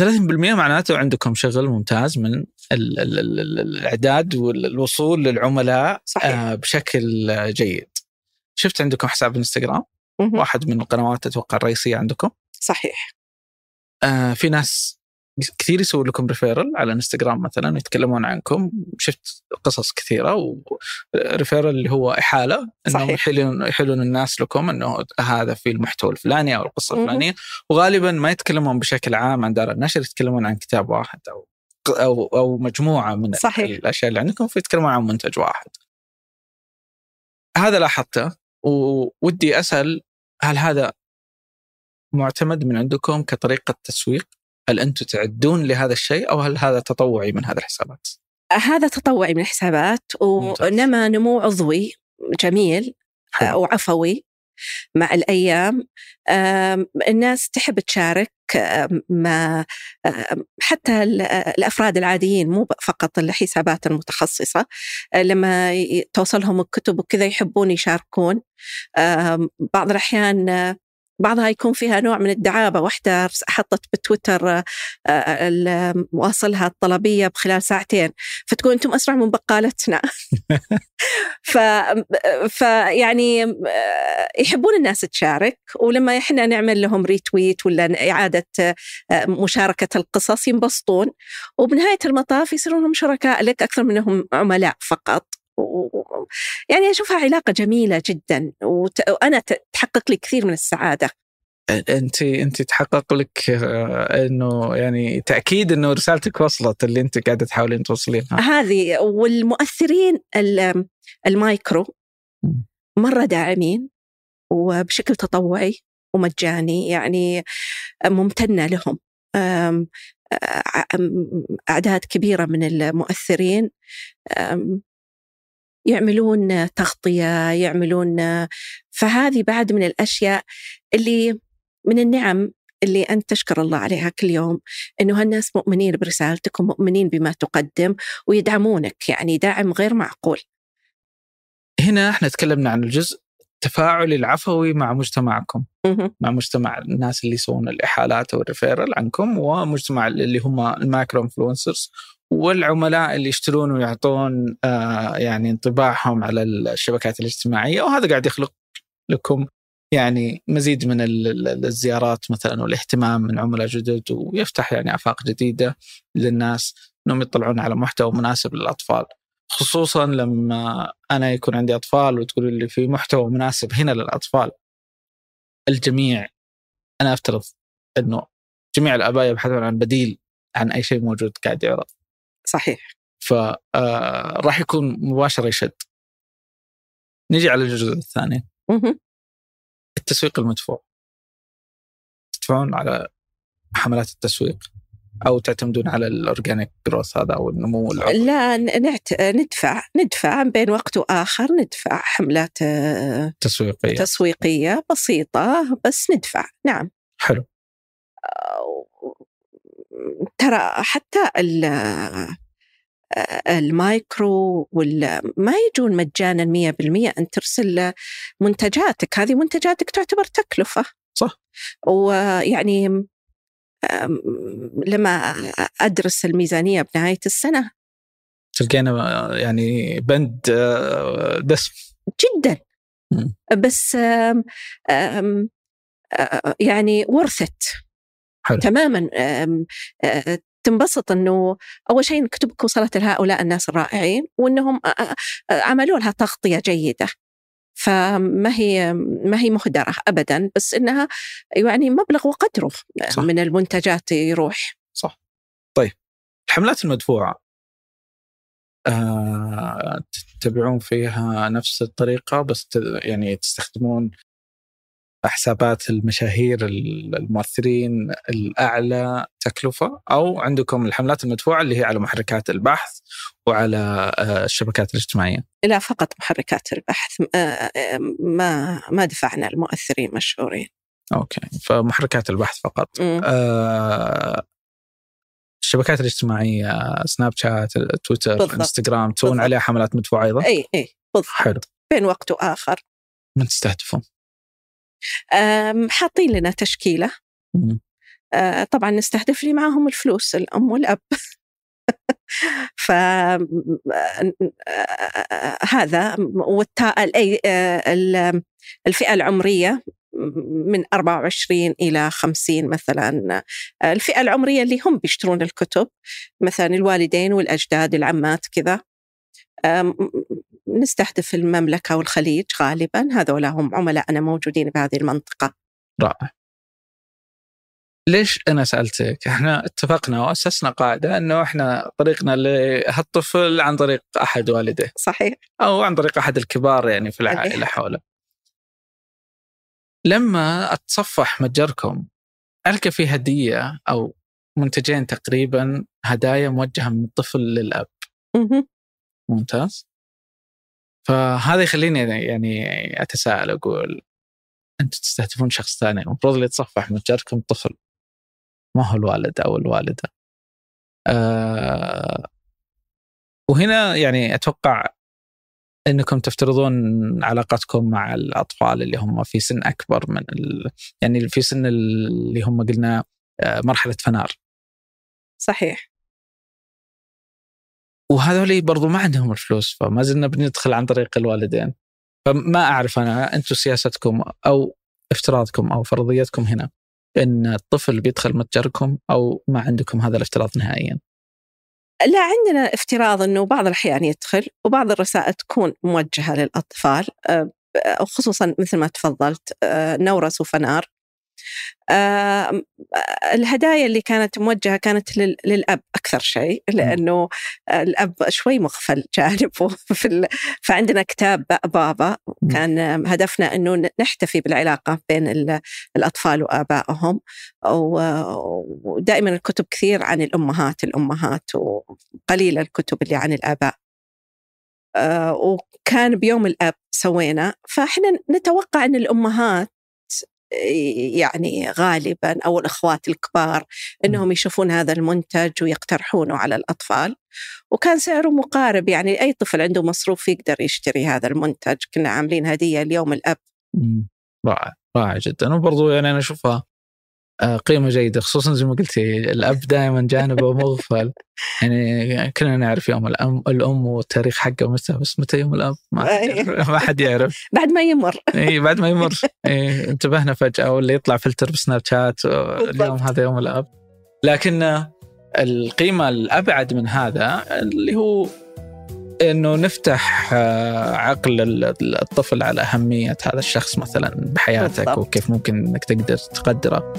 30% معناته عندكم شغل ممتاز من ال ال ال الإعداد والوصول للعملاء صحيح. آه بشكل جيد. شفت عندكم حساب إنستغرام واحد من القنوات أتوقع الرئيسية عندكم. صحيح. آه في ناس كثير يسوون لكم referral على انستغرام مثلا يتكلمون عنكم. شفت قصص كثيرة و referral اللي هو إحالة إنهم يحيلون يحيلون الناس لكم إنه هذا في المحتوى الفلاني أو القصة الفلانية. وغالبا ما يتكلمون بشكل عام عن دار النشر يتكلمون عن كتاب واحد أو أو أو مجموعة من صحيح. الأشياء اللي عندكم فيتكلمون عن منتج واحد. هذا لاحظته وودي أسأل هل هذا معتمد من عندكم كطريقة تسويق؟ هل أنتم تعدون لهذا الشيء أو هل هذا تطوعي من هذه الحسابات؟ هذا تطوعي من الحسابات ونما نمو عضوي جميل حلو. وعفوي مع الأيام الناس تحب تشارك ما حتى الأفراد العاديين مو فقط الحسابات المتخصصة لما توصلهم الكتب وكذا يحبون يشاركون بعض الأحيان بعضها يكون فيها نوع من الدعابة. واحدة حطت بتويتر آه، واصلها الطلبية بخلال ساعتين. فتقول أنتم أسرع من بقالتنا. ف فيعني آه، يحبون الناس تشارك. ولما إحنا نعمل لهم ريتويت ولا إعادة آه، مشاركة القصص ينبسطون. وبنهاية المطاف يصيرون هم شركاء لك أكثر منهم عملاء فقط. يعني أشوفها علاقة جميلة جدا وأنا تحقق لي كثير من السعادة. انت انت تحقق لك آه، إنه يعني تأكيد إنه رسالتك وصلت اللي انت قاعدة تحاولين توصلينها. هذه والمؤثرين المايكرو مرة داعمين وبشكل تطوعي ومجاني يعني ممتنة لهم. أعداد كبيرة من المؤثرين. يعملون تغطية يعملون فهذه بعد من الأشياء اللي من النعم اللي أنت تشكر الله عليها كل يوم أنه هالناس مؤمنين برسالتك ومؤمنين بما تقدم ويدعمونك يعني داعم غير معقول. هنا إحنا تكلمنا عن الجزء التفاعلي العفوي مع مجتمعكم. مع مجتمع الناس اللي يسوون الإحالات أو ال referral عنكم ومجتمع اللي هم ال micro influencers والعملاء اللي يشترون ويعطون آه يعني انطباعهم على الشبكات الاجتماعية وهذا قاعد يخلق لكم يعني مزيد من الزيارات مثلا والاهتمام من عملاء جدد ويفتح يعني آفاق جديدة للناس إنهم يطلعون على محتوى مناسب للأطفال. خصوصا لما أنا يكون عندي أطفال وتقول لي في محتوى مناسب هنا للأطفال. الجميع أنا أفترض إنه جميع الآباء يبحثون عن بديل عن أي شيء موجود قاعد يعرض. صحيح. ف آه، يكون مباشرة يشد. نجي على الجزء الثاني. التسويق المدفوع. تدفعون على حملات التسويق أو تعتمدون على الأورجانيك جروث هذا أو النمو. لا نعت... ندفع ندفع بين وقت وآخر ندفع حملات آه، تسويقية. تسويقية بسيطة بس ندفع. نعم. حلو. ترى حتى المايكرو ما يجون مجانا 100% أن ترسل منتجاتك. هذه منتجاتك تعتبر تكلفة. صح. ويعني لما أدرس الميزانية بنهاية السنة. تلقينا يعني بند دسم جدا. بس يعني ورثت حلو. تماما تنبسط إنه أول شيء كتبك وصلت لهؤلاء الناس الرائعين وإنهم عملوا لها تغطية جيدة فما هي ما هي مهدرة ابدا بس إنها يعني مبلغ وقدره صح. من المنتجات يروح صح طيب الحملات المدفوعة آه، تتبعون فيها نفس الطريقة بس يعني تستخدمون حسابات المشاهير المؤثرين الأعلى تكلفة أو عندكم الحملات المدفوعة اللي هي على محركات البحث وعلى آه، الشبكات الاجتماعية. لا فقط محركات البحث آه، آه، ما ما دفعنا المؤثرين مشهورين. okay فمحركات البحث فقط. آه الشبكات الاجتماعية سناب شات تويتر بالضبط. إنستغرام تسوون عليها حملات مدفوعة أيضا؟ إي إي بالضبط حلو بين وقت وآخر. من تستهدفون؟ حاطين لنا تشكيلة. طبعا نستهدف لي معاهم الفلوس الأم والأب. ف هذا الفئة العمرية من 24 إلى 50 مثلا. الفئة العمرية اللي هم بيشترون الكتب مثلا الوالدين والأجداد العمات كذا. نستهدف المملكة والخليج غالبا هذولا هم عملائنا موجودين بهذه المنطقة رائع ليش أنا سألتك؟ إحنا اتفقنا وأسسنا قاعدة إنه إحنا طريقنا لهالطفل عن طريق أحد والديه. صحيح. أو عن طريق أحد الكبار يعني في العائلة حوله. لما أتصفح متجركم ألقى في هدية أو منتجين تقريبا هدايا موجهة من الطفل للأب. ممتاز. فهذا يخليني يعني أتساءل أقول أنتم تستهدفون شخص ثاني المفروض اللي يتصفح متجركم طفل ما هو الوالد أو الوالدة. أه وهنا يعني أتوقع إنكم تفترضون علاقتكم مع الأطفال اللي هم في سن أكبر من ال... يعني في سن اللي هم قلنا آه، مرحلة فنار. صحيح. وهذول برضو ما عندهم الفلوس فما زلنا بندخل عن طريق الوالدين فما أعرف أنا أنتم سياستكم أو افتراضكم أو فرضيتكم هنا إن الطفل بيدخل متجركم أو ما عندكم هذا الافتراض نهائيا؟ لا عندنا افتراض إنه بعض الأحيان يدخل وبعض الرسائل تكون موجهة للأطفال آه، خصوصا مثل ما تفضلت آه، نورس وفنار الهدايا اللي كانت موجهة كانت للأب أكثر شيء لأنه الأب شوي مغفل جانبه في فعندنا كتاب بابا كان هدفنا أنه نحتفي بالعلاقة بين الأطفال وآبائهم ودائما الكتب كثير عن الأمهات الأمهات وقليل الكتب اللي عن الآباء. آه وكان بيوم الأب سوينا فإحنا نتوقع إن الأمهات يعني غالبا أو الأخوات الكبار إنهم يشوفون هذا المنتج ويقترحونه على الأطفال. وكان سعره مقارب يعني أي طفل عنده مصروف يقدر يشتري هذا المنتج. كنا عاملين هدية اليوم الأب. رائع رائع جدا. وبرضو يعني أنا أشوفها قيمة جيدة خصوصا زي ما قلتي الأب دائما جانبه مغفل يعني كلنا نعرف يوم الأم الأم والتاريخ حقه متى بس متى يوم الأب؟ ما, ما حد يعرف. بعد ما يمر. اي بعد ما يمر. إيه انتبهنا فجأة ولا يطلع فلتر بسناب شات اليوم هذا يوم الأب. لكن القيمة الأبعد من هذا اللي هو إنه نفتح آه، عقل الطفل على أهمية هذا الشخص مثلا بحياتك بالضبط. وكيف ممكن إنك تقدر تقدره.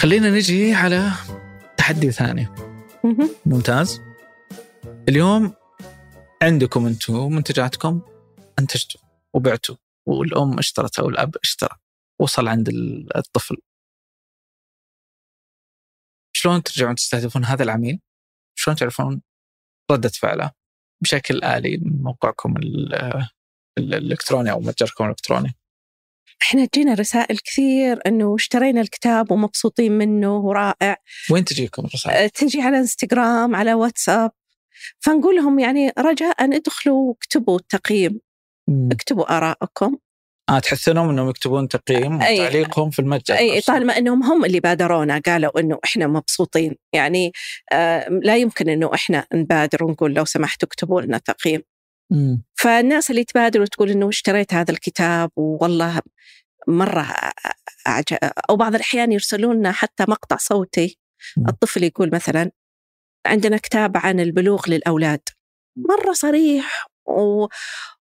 خلينا نجي على تحدي ثاني. ممتاز. اليوم عندكم أنتم منتجاتكم أنتجتوا وبعتوا والأم اشترت أو الاب اشترى وصل عند الطفل شلون ترجعون تستهدفون هذا العميل؟ شلون تعرفون ردة فعله بشكل آلي من موقعكم الإلكتروني أو متجركم الإلكتروني؟ إحنا تجينا رسائل كثير إنه اشترينا الكتاب ومبسوطين منه ورائع وين تجيكم الرسائل؟ أه، تجي على إنستغرام على واتساب فنقول لهم يعني رجاء ادخلوا اكتبوا التقييم اكتبوا آرائكم آه تحسنهم إنهم يكتبون تقييم وتعليقهم في المتجر أي طالما إنهم هم اللي بادرونا قالوا إنه إحنا مبسوطين. يعني آه لا يمكن إنه إحنا نبادر ونقول لو سمحتوا اكتبوا لنا تقييم. مم. فالناس اللي تبادر وتقول إنه اشتريت هذا الكتاب والله مرة أعجب. أو بعض الأحيان يرسلون لنا حتى مقطع صوتي. مم. الطفل يقول مثلا عندنا كتاب عن البلوغ للأولاد. مرة صريح و...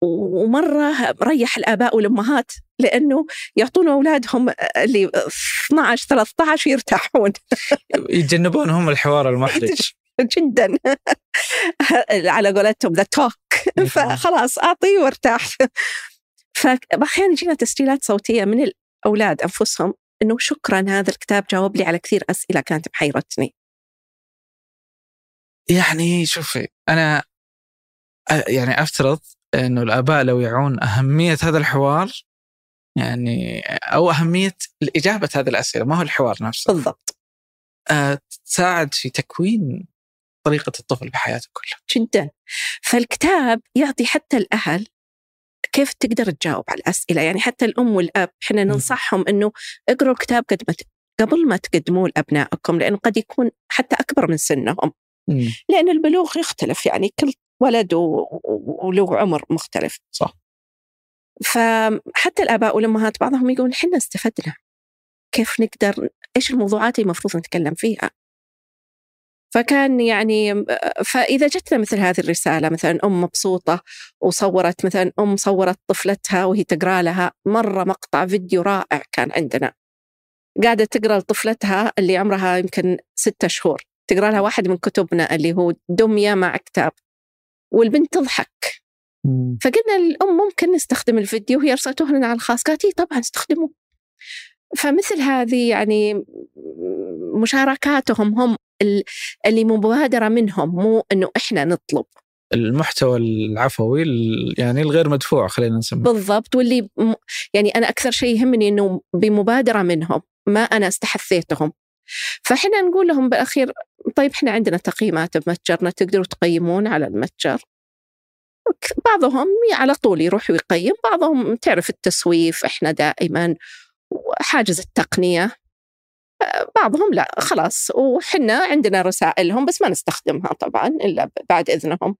ومرة ريح الآباء والأمهات لأنه يعطون أولادهم اللي 12 13 يرتاحون. يتجنبون هم الحوار المحرج. جدا. على قولتهم ذا توك فخلاص اعطيه وارتاح. فاحيانا يجينا تسجيلات صوتية من الأولاد أنفسهم إنه شكرا هذا الكتاب جاوب لي على كثير أسئلة كانت محيرتني يعني شوفي أنا يعني أفترض إنه الآباء لو يعون أهمية هذا الحوار يعني أو أهمية إجابة هذه الأسئلة ما هو الحوار نفسه؟ بالضبط. آه تساعد في تكوين طريقة الطفل بحياته كلها. جدا. فالكتاب يعطي حتى الأهل كيف تقدر تجاوب على الأسئلة. يعني حتى الأم والأب إحنا ننصحهم إنه اقروا الكتاب قد ما قبل ما تقدموه لأبنائكم لأنه قد يكون حتى أكبر من سنهم. لأن البلوغ يختلف يعني كل ولد وله عمر مختلف. صح. فحتى الآباء والأمهات بعضهم يقول حنا استفدنا. كيف نقدر إيش الموضوعات اللي المفروض نتكلم فيها؟ فكان يعني فإذا جتنا مثل هذه الرسالة مثلا أم مبسوطة وصورت مثلا أم صورت طفلتها وهي تقرأ لها مرة مقطع فيديو رائع كان عندنا. قاعدة تقرأ لطفلتها اللي عمرها يمكن ستة شهور. تقرأ لها واحد من كتبنا اللي هو دمية مع كتاب والبنت تضحك. فقلنا للأم ممكن نستخدم الفيديو وهي أرسلته لنا على الخاص قالت إيه طبعا استخدموه. فمثل هذه يعني مشاركاتهم هم اللي مبادرة منهم مو أنه إحنا نطلب. المحتوى العفوي يعني الغير مدفوع خلينا نسميه. بالضبط واللي يعني أنا أكثر شيء يهمني أنه بمبادرة منهم ما أنا استحثيتهم. فإحنا نقول لهم بالأخير طيب إحنا عندنا تقييمات بمتجرنا تقدروا تقيمون على المتجر؟ بعضهم على طول يروح ويقيم بعضهم تعرف التسويف إحنا دائما حاجز التقنية. بعضهم لا خلاص وحنا عندنا رسائلهم بس ما نستخدمها طبعا إلا بعد إذنهم.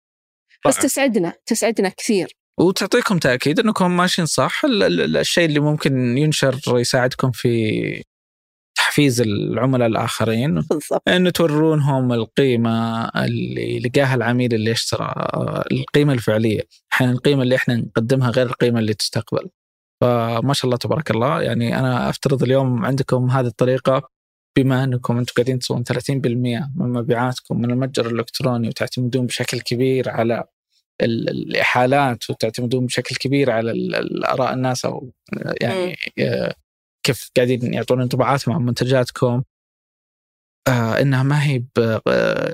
بس تسعدنا تسعدنا كثير. وتعطيكم تأكيد أنكم ماشيين صح؟ الشيء اللي ممكن ينشر يساعدكم في تحفيز العملاء الآخرين. بالضبط. إنه تورونهم القيمة اللي لقاها العميل اللي اشترى القيمة الفعلية. أحيانا القيمة اللي إحنا نقدمها غير القيمة اللي تستقبل. فما شاء الله تبارك الله. يعني أنا أفترض اليوم عندكم هذه الطريقة بما أنكم أنتم قاعدين تسوون 30% من مبيعاتكم من المتجر الإلكتروني وتعتمدون بشكل كبير على الإحالات وتعتمدون بشكل كبير على اراء الناس أو يعني كيف قاعدين يعطون انطباعاتهم عن منتجاتكم. آه إنها ما هي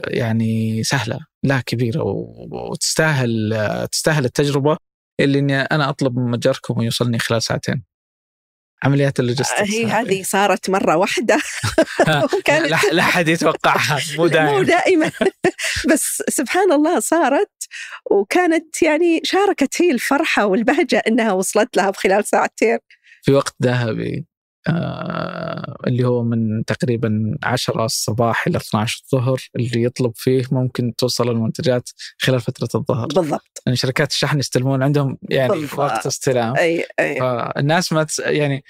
يعني سهلة لا كبيرة وتستاهل تستاهل التجربة اللي إني أنا أطلب من متجركم ويوصلني خلال ساعتين. عمليات اللوجستكس. هي هذه صارت مرة واحدة. كانت لا أحد يتوقعها مو دائما مو دائما. بس سبحان الله صارت وكانت يعني شاركت هي الفرحة والبهجة إنها وصلت لها بخلال ساعتين. في وقت ذهبي. آه اللي هو من تقريبا 10 الصباح إلى 12 الظهر اللي يطلب فيه ممكن توصل المنتجات خلال فترة الظهر. بالضبط. يعني شركات الشحن يستلمون عندهم يعني بالضبط. وقت استلام. أي أي. فالناس ما تس يعني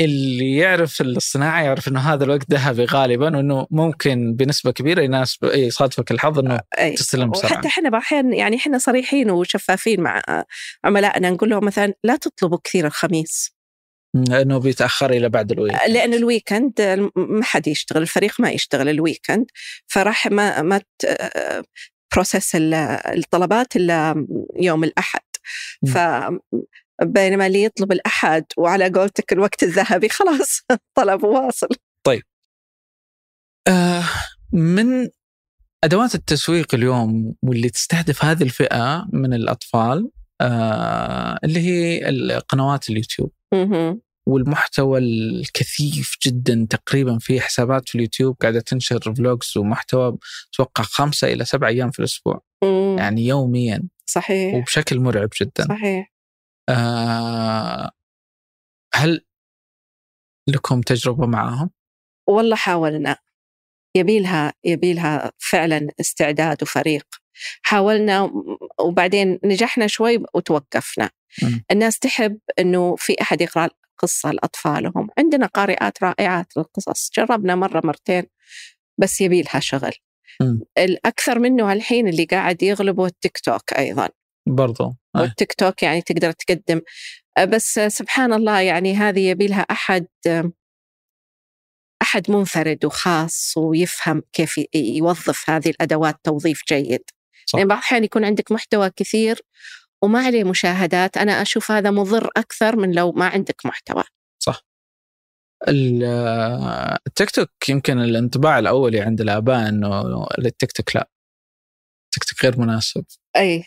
اللي يعرف الصناعة يعرف إنه هذا الوقت ذهبي غالبا وإنه ممكن بنسبة كبيرة يناسب يصادفك الحظ إنه أي. تستلم بسرعة. وحتى إحنا أحيانا يعني إحنا صريحين وشفافين مع عملائنا نقول لهم مثلا لا تطلبوا كثير الخميس. لأنه بيتأخر إلى بعد ال weekend لأن ال weekend ما حد يشتغل الفريق ما يشتغل ال weekend فراح ما ما process الطلبات إلا يوم الأحد. ف بينما اللي يطلب الأحد وعلى قولتك الوقت الذهبي خلاص طلب واصل. طيب. آه من أدوات التسويق اليوم واللي تستهدف هذه الفئة من الأطفال آه اللي هي قنوات اليوتيوب. والمحتوى الكثيف جدا تقريبا في حسابات في اليوتيوب قاعدة تنشر vlogs ومحتوى أتوقع خمسة إلى سبع أيام في الأسبوع. مم. يعني يوميا. صحيح. وبشكل مرعب جدا. صحيح. آه هل لكم تجربة معهم؟ والله حاولنا. يبيلها يبيلها فعلا استعداد وفريق. حاولنا وبعدين نجحنا شوي وتوقفنا. الناس تحب إنه في أحد يقرأ قصه لاطفالهم عندنا قارئات رائعات للقصص. جربنا مرة مرتين بس يبيلها شغل. م. الأكثر منه الحين اللي قاعد يغلبه التيك توك أيضا. برضو. والتيك توك يعني تقدر تقدم. بس سبحان الله يعني هذه يبي لها أحد أحد منفرد وخاص ويفهم كيف يوظف هذه الأدوات توظيف جيد. صح. يعني بعض الأحيان يكون عندك محتوى كثير وما عليه مشاهدات أنا أشوف هذا مضر أكثر من لو ما عندك محتوى. صح. التيك توك يمكن الانطباع الاولي عند الآباء إنه التيك توك لا. التيك توك غير مناسب. أي.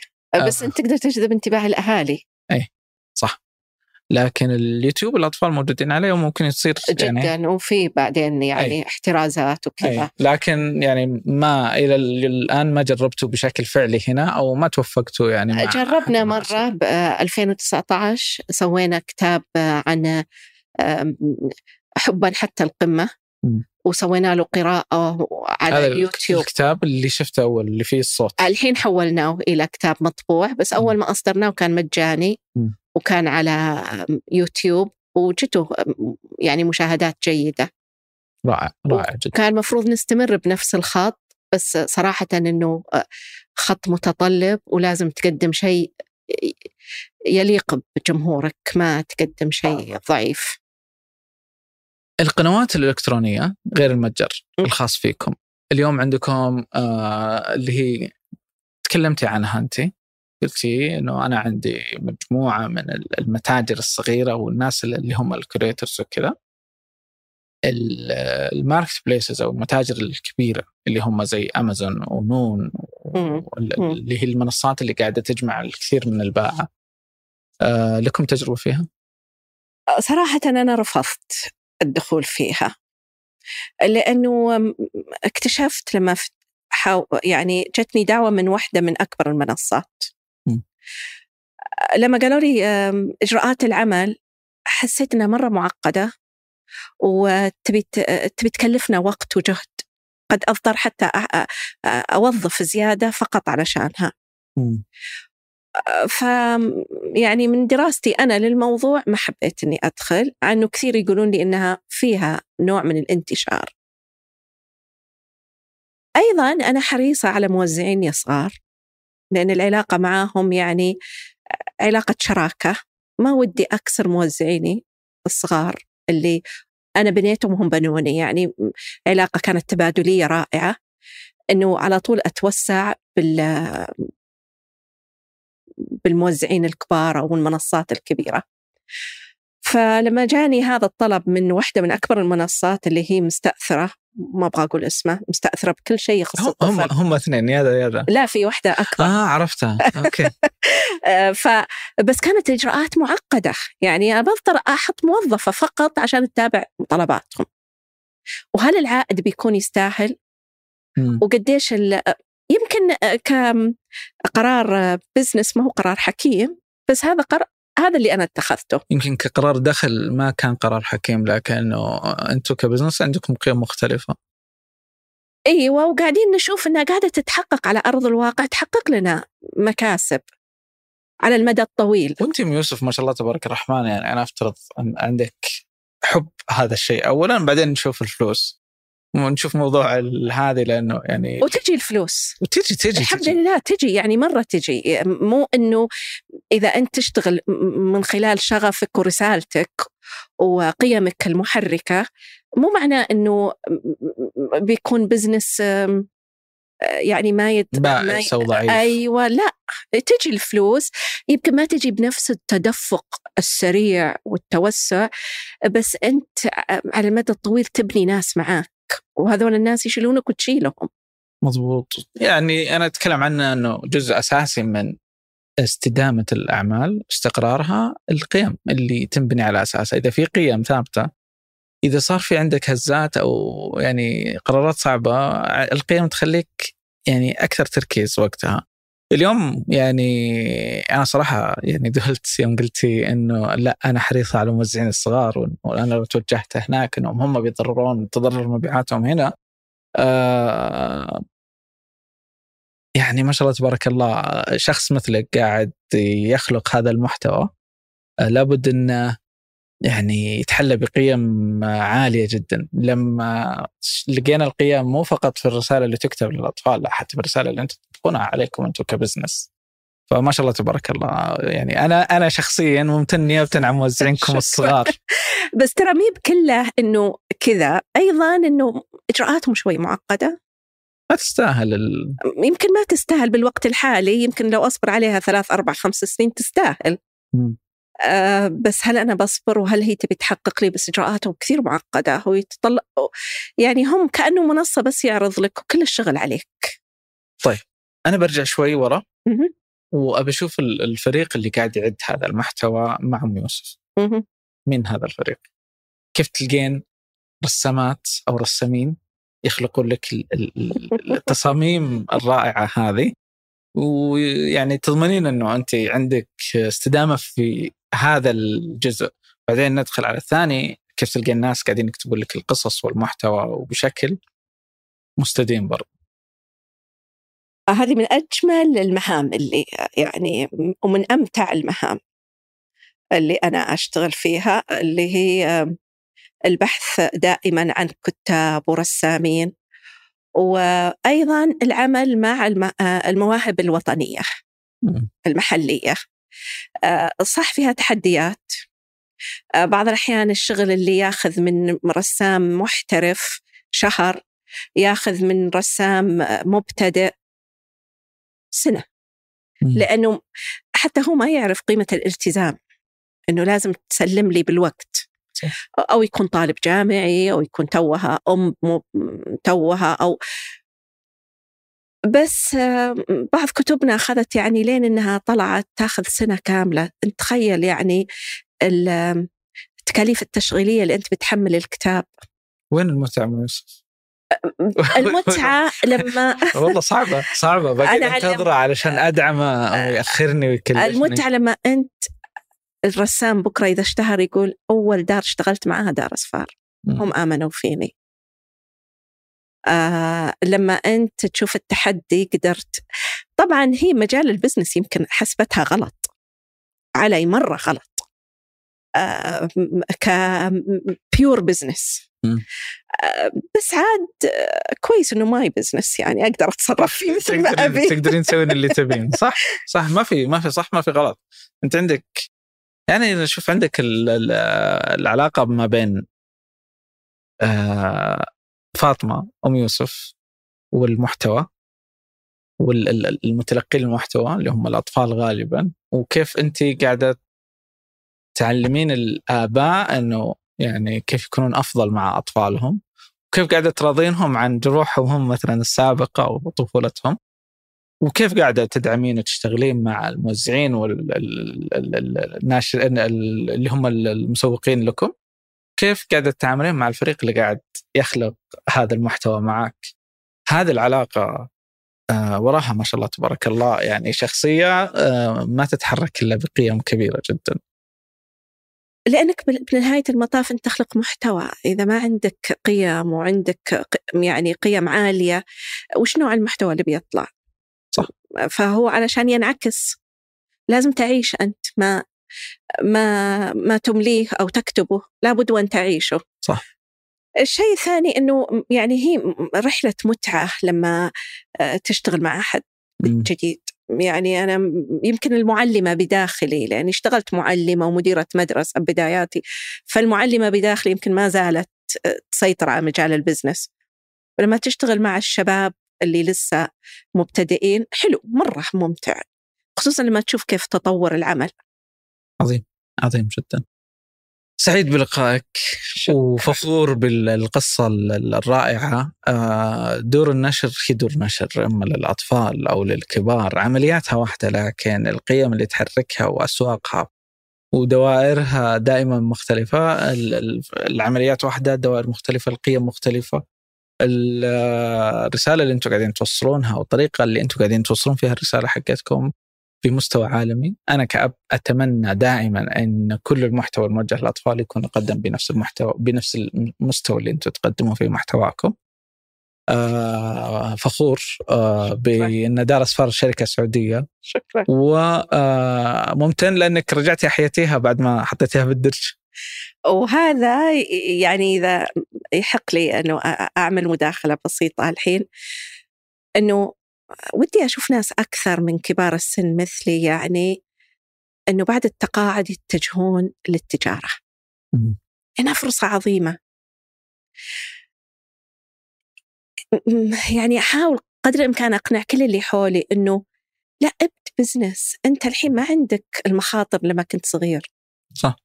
بس آه. أنت تقدر تجذب انتباه الأهالي. أي. صح. لكن اليوتيوب الأطفال موجودين عليه وممكن يصير جدا يعني وفي بعدين يعني أي. احترازات وكذا. لكن يعني ما إلى الآن ما جربته بشكل فعلي هنا أو ما توفقتوا يعني مع جربنا مرة ب 2019 سوينا كتاب عن حبا حتى القمة وسوينا له قراءة على هذا اليوتيوب. الكتاب اللي شفته أول اللي فيه الصوت. الحين حولناه إلى كتاب مطبوع بس أول ما أصدرناه كان مجاني. وكان على يوتيوب وجته يعني مشاهدات جيدة. رائع رائع جدا. كان المفروض نستمر بنفس الخط بس صراحة أنه خط متطلب ولازم تقدم شيء يليق بجمهورك ما تقدم شيء ضعيف. القنوات الإلكترونية غير المتجر الخاص فيكم. اليوم عندكم آه اللي هي تكلمتي عنها أنت. قلتي إنه أنا عندي مجموعة من المتاجر الصغيرة والناس اللي هم ال creators وكذا. ال marketplaces أو المتاجر الكبيرة اللي هم زي امازون ونون اللي هي المنصات اللي قاعدة تجمع الكثير من الباعه آه لكم تجربة فيها؟ صراحة أنا رفضت الدخول فيها. لأنه اكتشفت لما حاو يعني جتني دعوة من واحدة من أكبر المنصات. لما قالوا لي إجراءات العمل حسيت إنها مرة معقدة وتبي تبي تكلفنا وقت وجهد قد اضطر حتى أوظف زيادة فقط علشانها. ف يعني من دراستي أنا للموضوع ما حبيت إني أدخل عنه كثير يقولون لي إنها فيها نوع من الانتشار. أيضا أنا حريصة على موزعيني صغار لأن العلاقة معاهم يعني علاقة شراكة. ما ودي أكسر موزعيني الصغار اللي أنا بنيتهم وهم بنوني. يعني علاقة كانت تبادلية رائعة. إنه على طول أتوسع بال بالموزعين الكبار أو المنصات الكبيرة. فلما جاني هذا الطلب من واحدة من أكبر المنصات اللي هي مستأثرة ما أبغى أقول اسمه مستأثرة بكل شيء يخص هم الطفل. هم, هم اثنين يا ذا يا ذا. لا في واحدة أكبر. آه عرفتها. okay. آه، ف بس كانت إجراءات معقدة. يعني أنا بضطر أحط موظفة فقط عشان تتابع طلباتهم وهل العائد بيكون يستاهل؟ مم. وقديش ال- يمكن كقرار business ما هو قرار حكيم بس هذا قرار هذا اللي أنا اتخذته. يمكن كقرار دخل ما كان قرار حكيم لكنه أنتم ك business عندكم قيم مختلفة. إيوه وقاعدين نشوف إنها قاعدة تتحقق على أرض الواقع تحقق لنا مكاسب على المدى الطويل. وأنت يوسف ما شاء الله تبارك الرحمن يعني أنا أفترض أن عندك حب هذا الشيء اولا بعدين نشوف الفلوس. ونشوف موضوع ال- هذه لأنه يعني وتجي الفلوس. وتجي تجي الحمد تجي لله تجي. يعني مرة تجي. مو أنه إذا أنت تشتغل من خلال شغفك ورسالتك وقيمك المحركة مو معناه أنه بيكون بزنس يعني ما. ما بائس أو ضعيف. أيوه لا. تجي الفلوس. يمكن ما تجي بنفس التدفق السريع والتوسع بس أنت على المدى الطويل تبني ناس معاك. وهذول الناس يشيلونك وتشيلهم. مضبوط. يعني أنا أتكلم عنه إنه جزء أساسي من استدامة الأعمال استقرارها القيم اللي تنبني على أساسها. إذا في قيم ثابتة إذا صار في عندك هزات أو يعني قرارات صعبة القيم تخليك يعني أكثر تركيز وقتها. اليوم يعني أنا صراحة يعني ذهلت يوم قلتي إنه لا أنا حريصة على الموزعين الصغار وأنا لو توجهت هناك إنهم هم بيتضررون تضرر مبيعاتهم هنا. آه يعني ما شاء الله تبارك الله شخص مثلك قاعد يخلق هذا المحتوى. آه لابد إنه يعني يتحلى بقيم عالية جدا. لما لقينا القيم مو فقط في الرسالة اللي تكتب للأطفال لا حتى في الرساله اللي أنتم تطبقونها عليكم أنتم كبزنس. فما شاء الله تبارك الله. يعني أنا أنا شخصيا ممتن نيابه عن موزعينكم الصغار. بس ترى مي بكله إنه كذا أيضا إنه اجراءاتهم شوي معقدة؟ ما تستاهل ال... يمكن ما تستاهل بالوقت الحالي يمكن لو أصبر عليها ثلاث أربع خمس سنين تستاهل. مم. آه بس هل أنا بصبر وهل هي تبي تحقق لي بس إجراءاتهم كثير معقدة؟ هو يتطلع يعني هم كأنه منصة بس يعرض لك وكل الشغل عليك. أنا برجع شوي ورا أشوف ال- الفريق اللي قاعد يعد هذا المحتوى مع أم يوسف. مين هذا الفريق؟ كيف تلقين رسامات أو رسامين يخلقون لك ال- ال- ال- التصاميم الرائعة هذه؟ ويعني تضمنين إنه أنت عندك استدامة في هذا الجزء. بعدين ندخل على الثاني كيف تلقى الناس قاعدين يكتبون لك القصص والمحتوى وبشكل مستديم برضه هذه من أجمل المهام اللي يعني ومن أمتع المهام اللي أنا أشتغل فيها اللي هي البحث دائما عن كتاب ورسامين. وأيضا العمل مع الم- المواهب الوطنية مم. المحلية. آه، صح فيها تحديات. آه، بعض الأحيان الشغل اللي ياخذ من رسام محترف شهر ياخذ من رسام آه، مبتدئ سنة. مم. لأنه حتى هو ما يعرف قيمة الالتزام. أنه لازم تسلم لي بالوقت. أو يكون طالب جامعي أو يكون توها أم مو- توها أو بس آه، بعض كتبنا أخذت يعني لين إنها طلعت تاخذ سنة كاملة. أنت تخيل يعني ال- التكاليف التشغيلية اللي أنت بتحمل الكتاب. وين المتعة أم يوسف؟ المتعة لما والله صعبة صعبة. باقي أنا علم- انتظره علشان ادعمه أو يأخرني ويكلفني المتعة لما أنت الرسام بكرة إذا اشتهر يقول أول دار اشتغلت معاها دار أسفار. هم آمنوا فيني. آه لما أنت تشوف التحدي قدرت. طبعا هي مجال ال business يمكن حسبتها غلط. عليا مرة غلط. آه ك pure business. آه بس عاد آه، كويس إنه my business يعني أقدر أتصرف فيه مثل ما أبي. تقدرين تسوين اللي تبين. صح؟ صح ما في ما في صح ما في غلط. أنت عندك يعني شوف عندك ال- ال- العلاقة ما بين آه، فاطمة أم يوسف والمحتوى والمتلقين المحتوى اللي هم الأطفال غالبا وكيف أنت قاعدة تعلمين الآباء إنه يعني كيف يكونون أفضل مع أطفالهم كيف قاعدة تراضينهم عن جروحهم هم مثلا السابقة أو طفولتهم. وكيف قاعدة تدعمين وتشتغلين مع الموزعين والناشر اللي هم المسوقين لكم؟ كيف قاعدة تتعاملين مع الفريق اللي قاعد يخلق هذا المحتوى معك؟ هذه العلاقة آه، وراها ما شاء الله تبارك الله يعني شخصية آه، ما تتحرك إلا بقيم كبيرة جدا. لأنك بنهاية المطاف أنت تخلق محتوى. إذا ما عندك قيم وعندك يعني قيم عالية وش نوع المحتوى اللي بيطلع؟ فهو علشان ينعكس. لازم تعيش أنت ما ما ما تمليه أو تكتبه. لابد وأن تعيشه. صح. الشيء الثاني إنه يعني هي رحلة متعة لما آه، تشتغل مع أحد جديد. يعني أنا يمكن المعلمة بداخلي لأني اشتغلت معلمة ومديرة مدرسة بداياتي. فالمعلمة بداخلي يمكن ما زالت آه، تسيطر على مجال البزنس. فلما تشتغل مع الشباب اللي لسه مبتدئين حلو مرة ممتع خصوصا لما تشوف كيف تطور العمل. عظيم عظيم جدا. سعيد بلقائك وفخور بالقصة الرائعة. آه، دور النشر هي دور نشر إما للأطفال أو للكبار عملياتها واحدة لكن القيم اللي تحركها وأسواقها ودوائرها دائما مختلفة العمليات واحدة دوائر مختلفة القيم مختلفة. الرسالة اللي أنتم قاعدين توصلونها والطريقة اللي أنتم قاعدين توصلون فيها الرسالة حقتكم في مستوى عالمي. أنا كأب أتمنى دائما أن كل المحتوى الموجه للأطفال يكون يقدم بنفس المحتوى بنفس المستوى اللي أنتم تقدموا فيه محتواكم. آه فخور آه بأن دارس فار شركة سعودية شكرا. وممتن آه لأنك رجعتي أحيتيها بعد ما حطيتيها بالدرج. وهذا يعني إذا يحق لي أنه أعمل مداخلة بسيطة الحين أنه ودي أشوف ناس أكثر من كبار السن مثلي يعني أنه بعد التقاعد يتجهون للتجارة. إنها فرصة عظيمة. يعني أحاول قدر الإمكان أقنع كل اللي حولي أنه لا ابد بزنس أنت الحين ما عندك المخاطر لما كنت صغير. صح.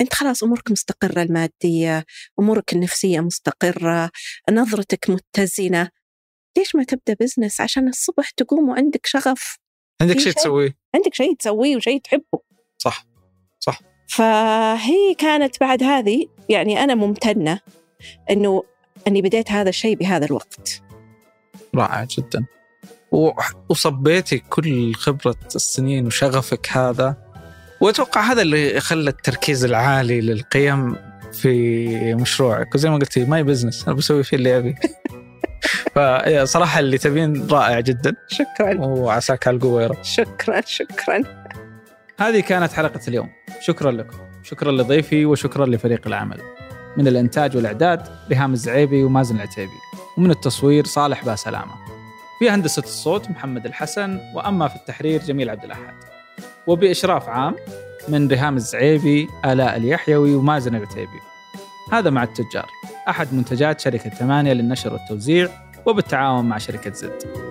أنت خلاص أمورك مستقرة المادية أمورك النفسية مستقرة نظرتك متزنة. ليش ما تبدأ بزنس عشان الصبح تقوم وعندك شغف عندك شيء تسويه. عندك شيء تسويه وشيء تحبه. صح. صح. فهي كانت بعد هذه يعني أنا ممتنة إنه أني بديت هذا الشيء بهذا الوقت. رائع جدا. وصبيتي كل خبرة السنين وشغفك هذا. وأتوقع هذا اللي خلى التركيز العالي للقيم في مشروعك. وزي ما قلتي my business أنا بسوي فيه اللي أبي. فصراحة اللي تبينه رائع جدا. شكرا. وعساك على القوة يا رب. شكرا شكرا. هذه كانت حلقة اليوم. شكرا لكم. شكرا لضيفي وشكرا لفريق العمل. من الإنتاج والإعداد ريهام الزعيبي ومازن العتيبي. ومن التصوير صالح باسلامة. في هندسة الصوت محمد الحسن. وأما في التحرير جميل عبد الأحد. وبإشراف عام من ريهام الزعيبي آلاء اليحيوي ومازن العتيبي هذا مع التجار. أحد منتجات شركة ثمانية للنشر والتوزيع وبالتعاون مع شركة زد.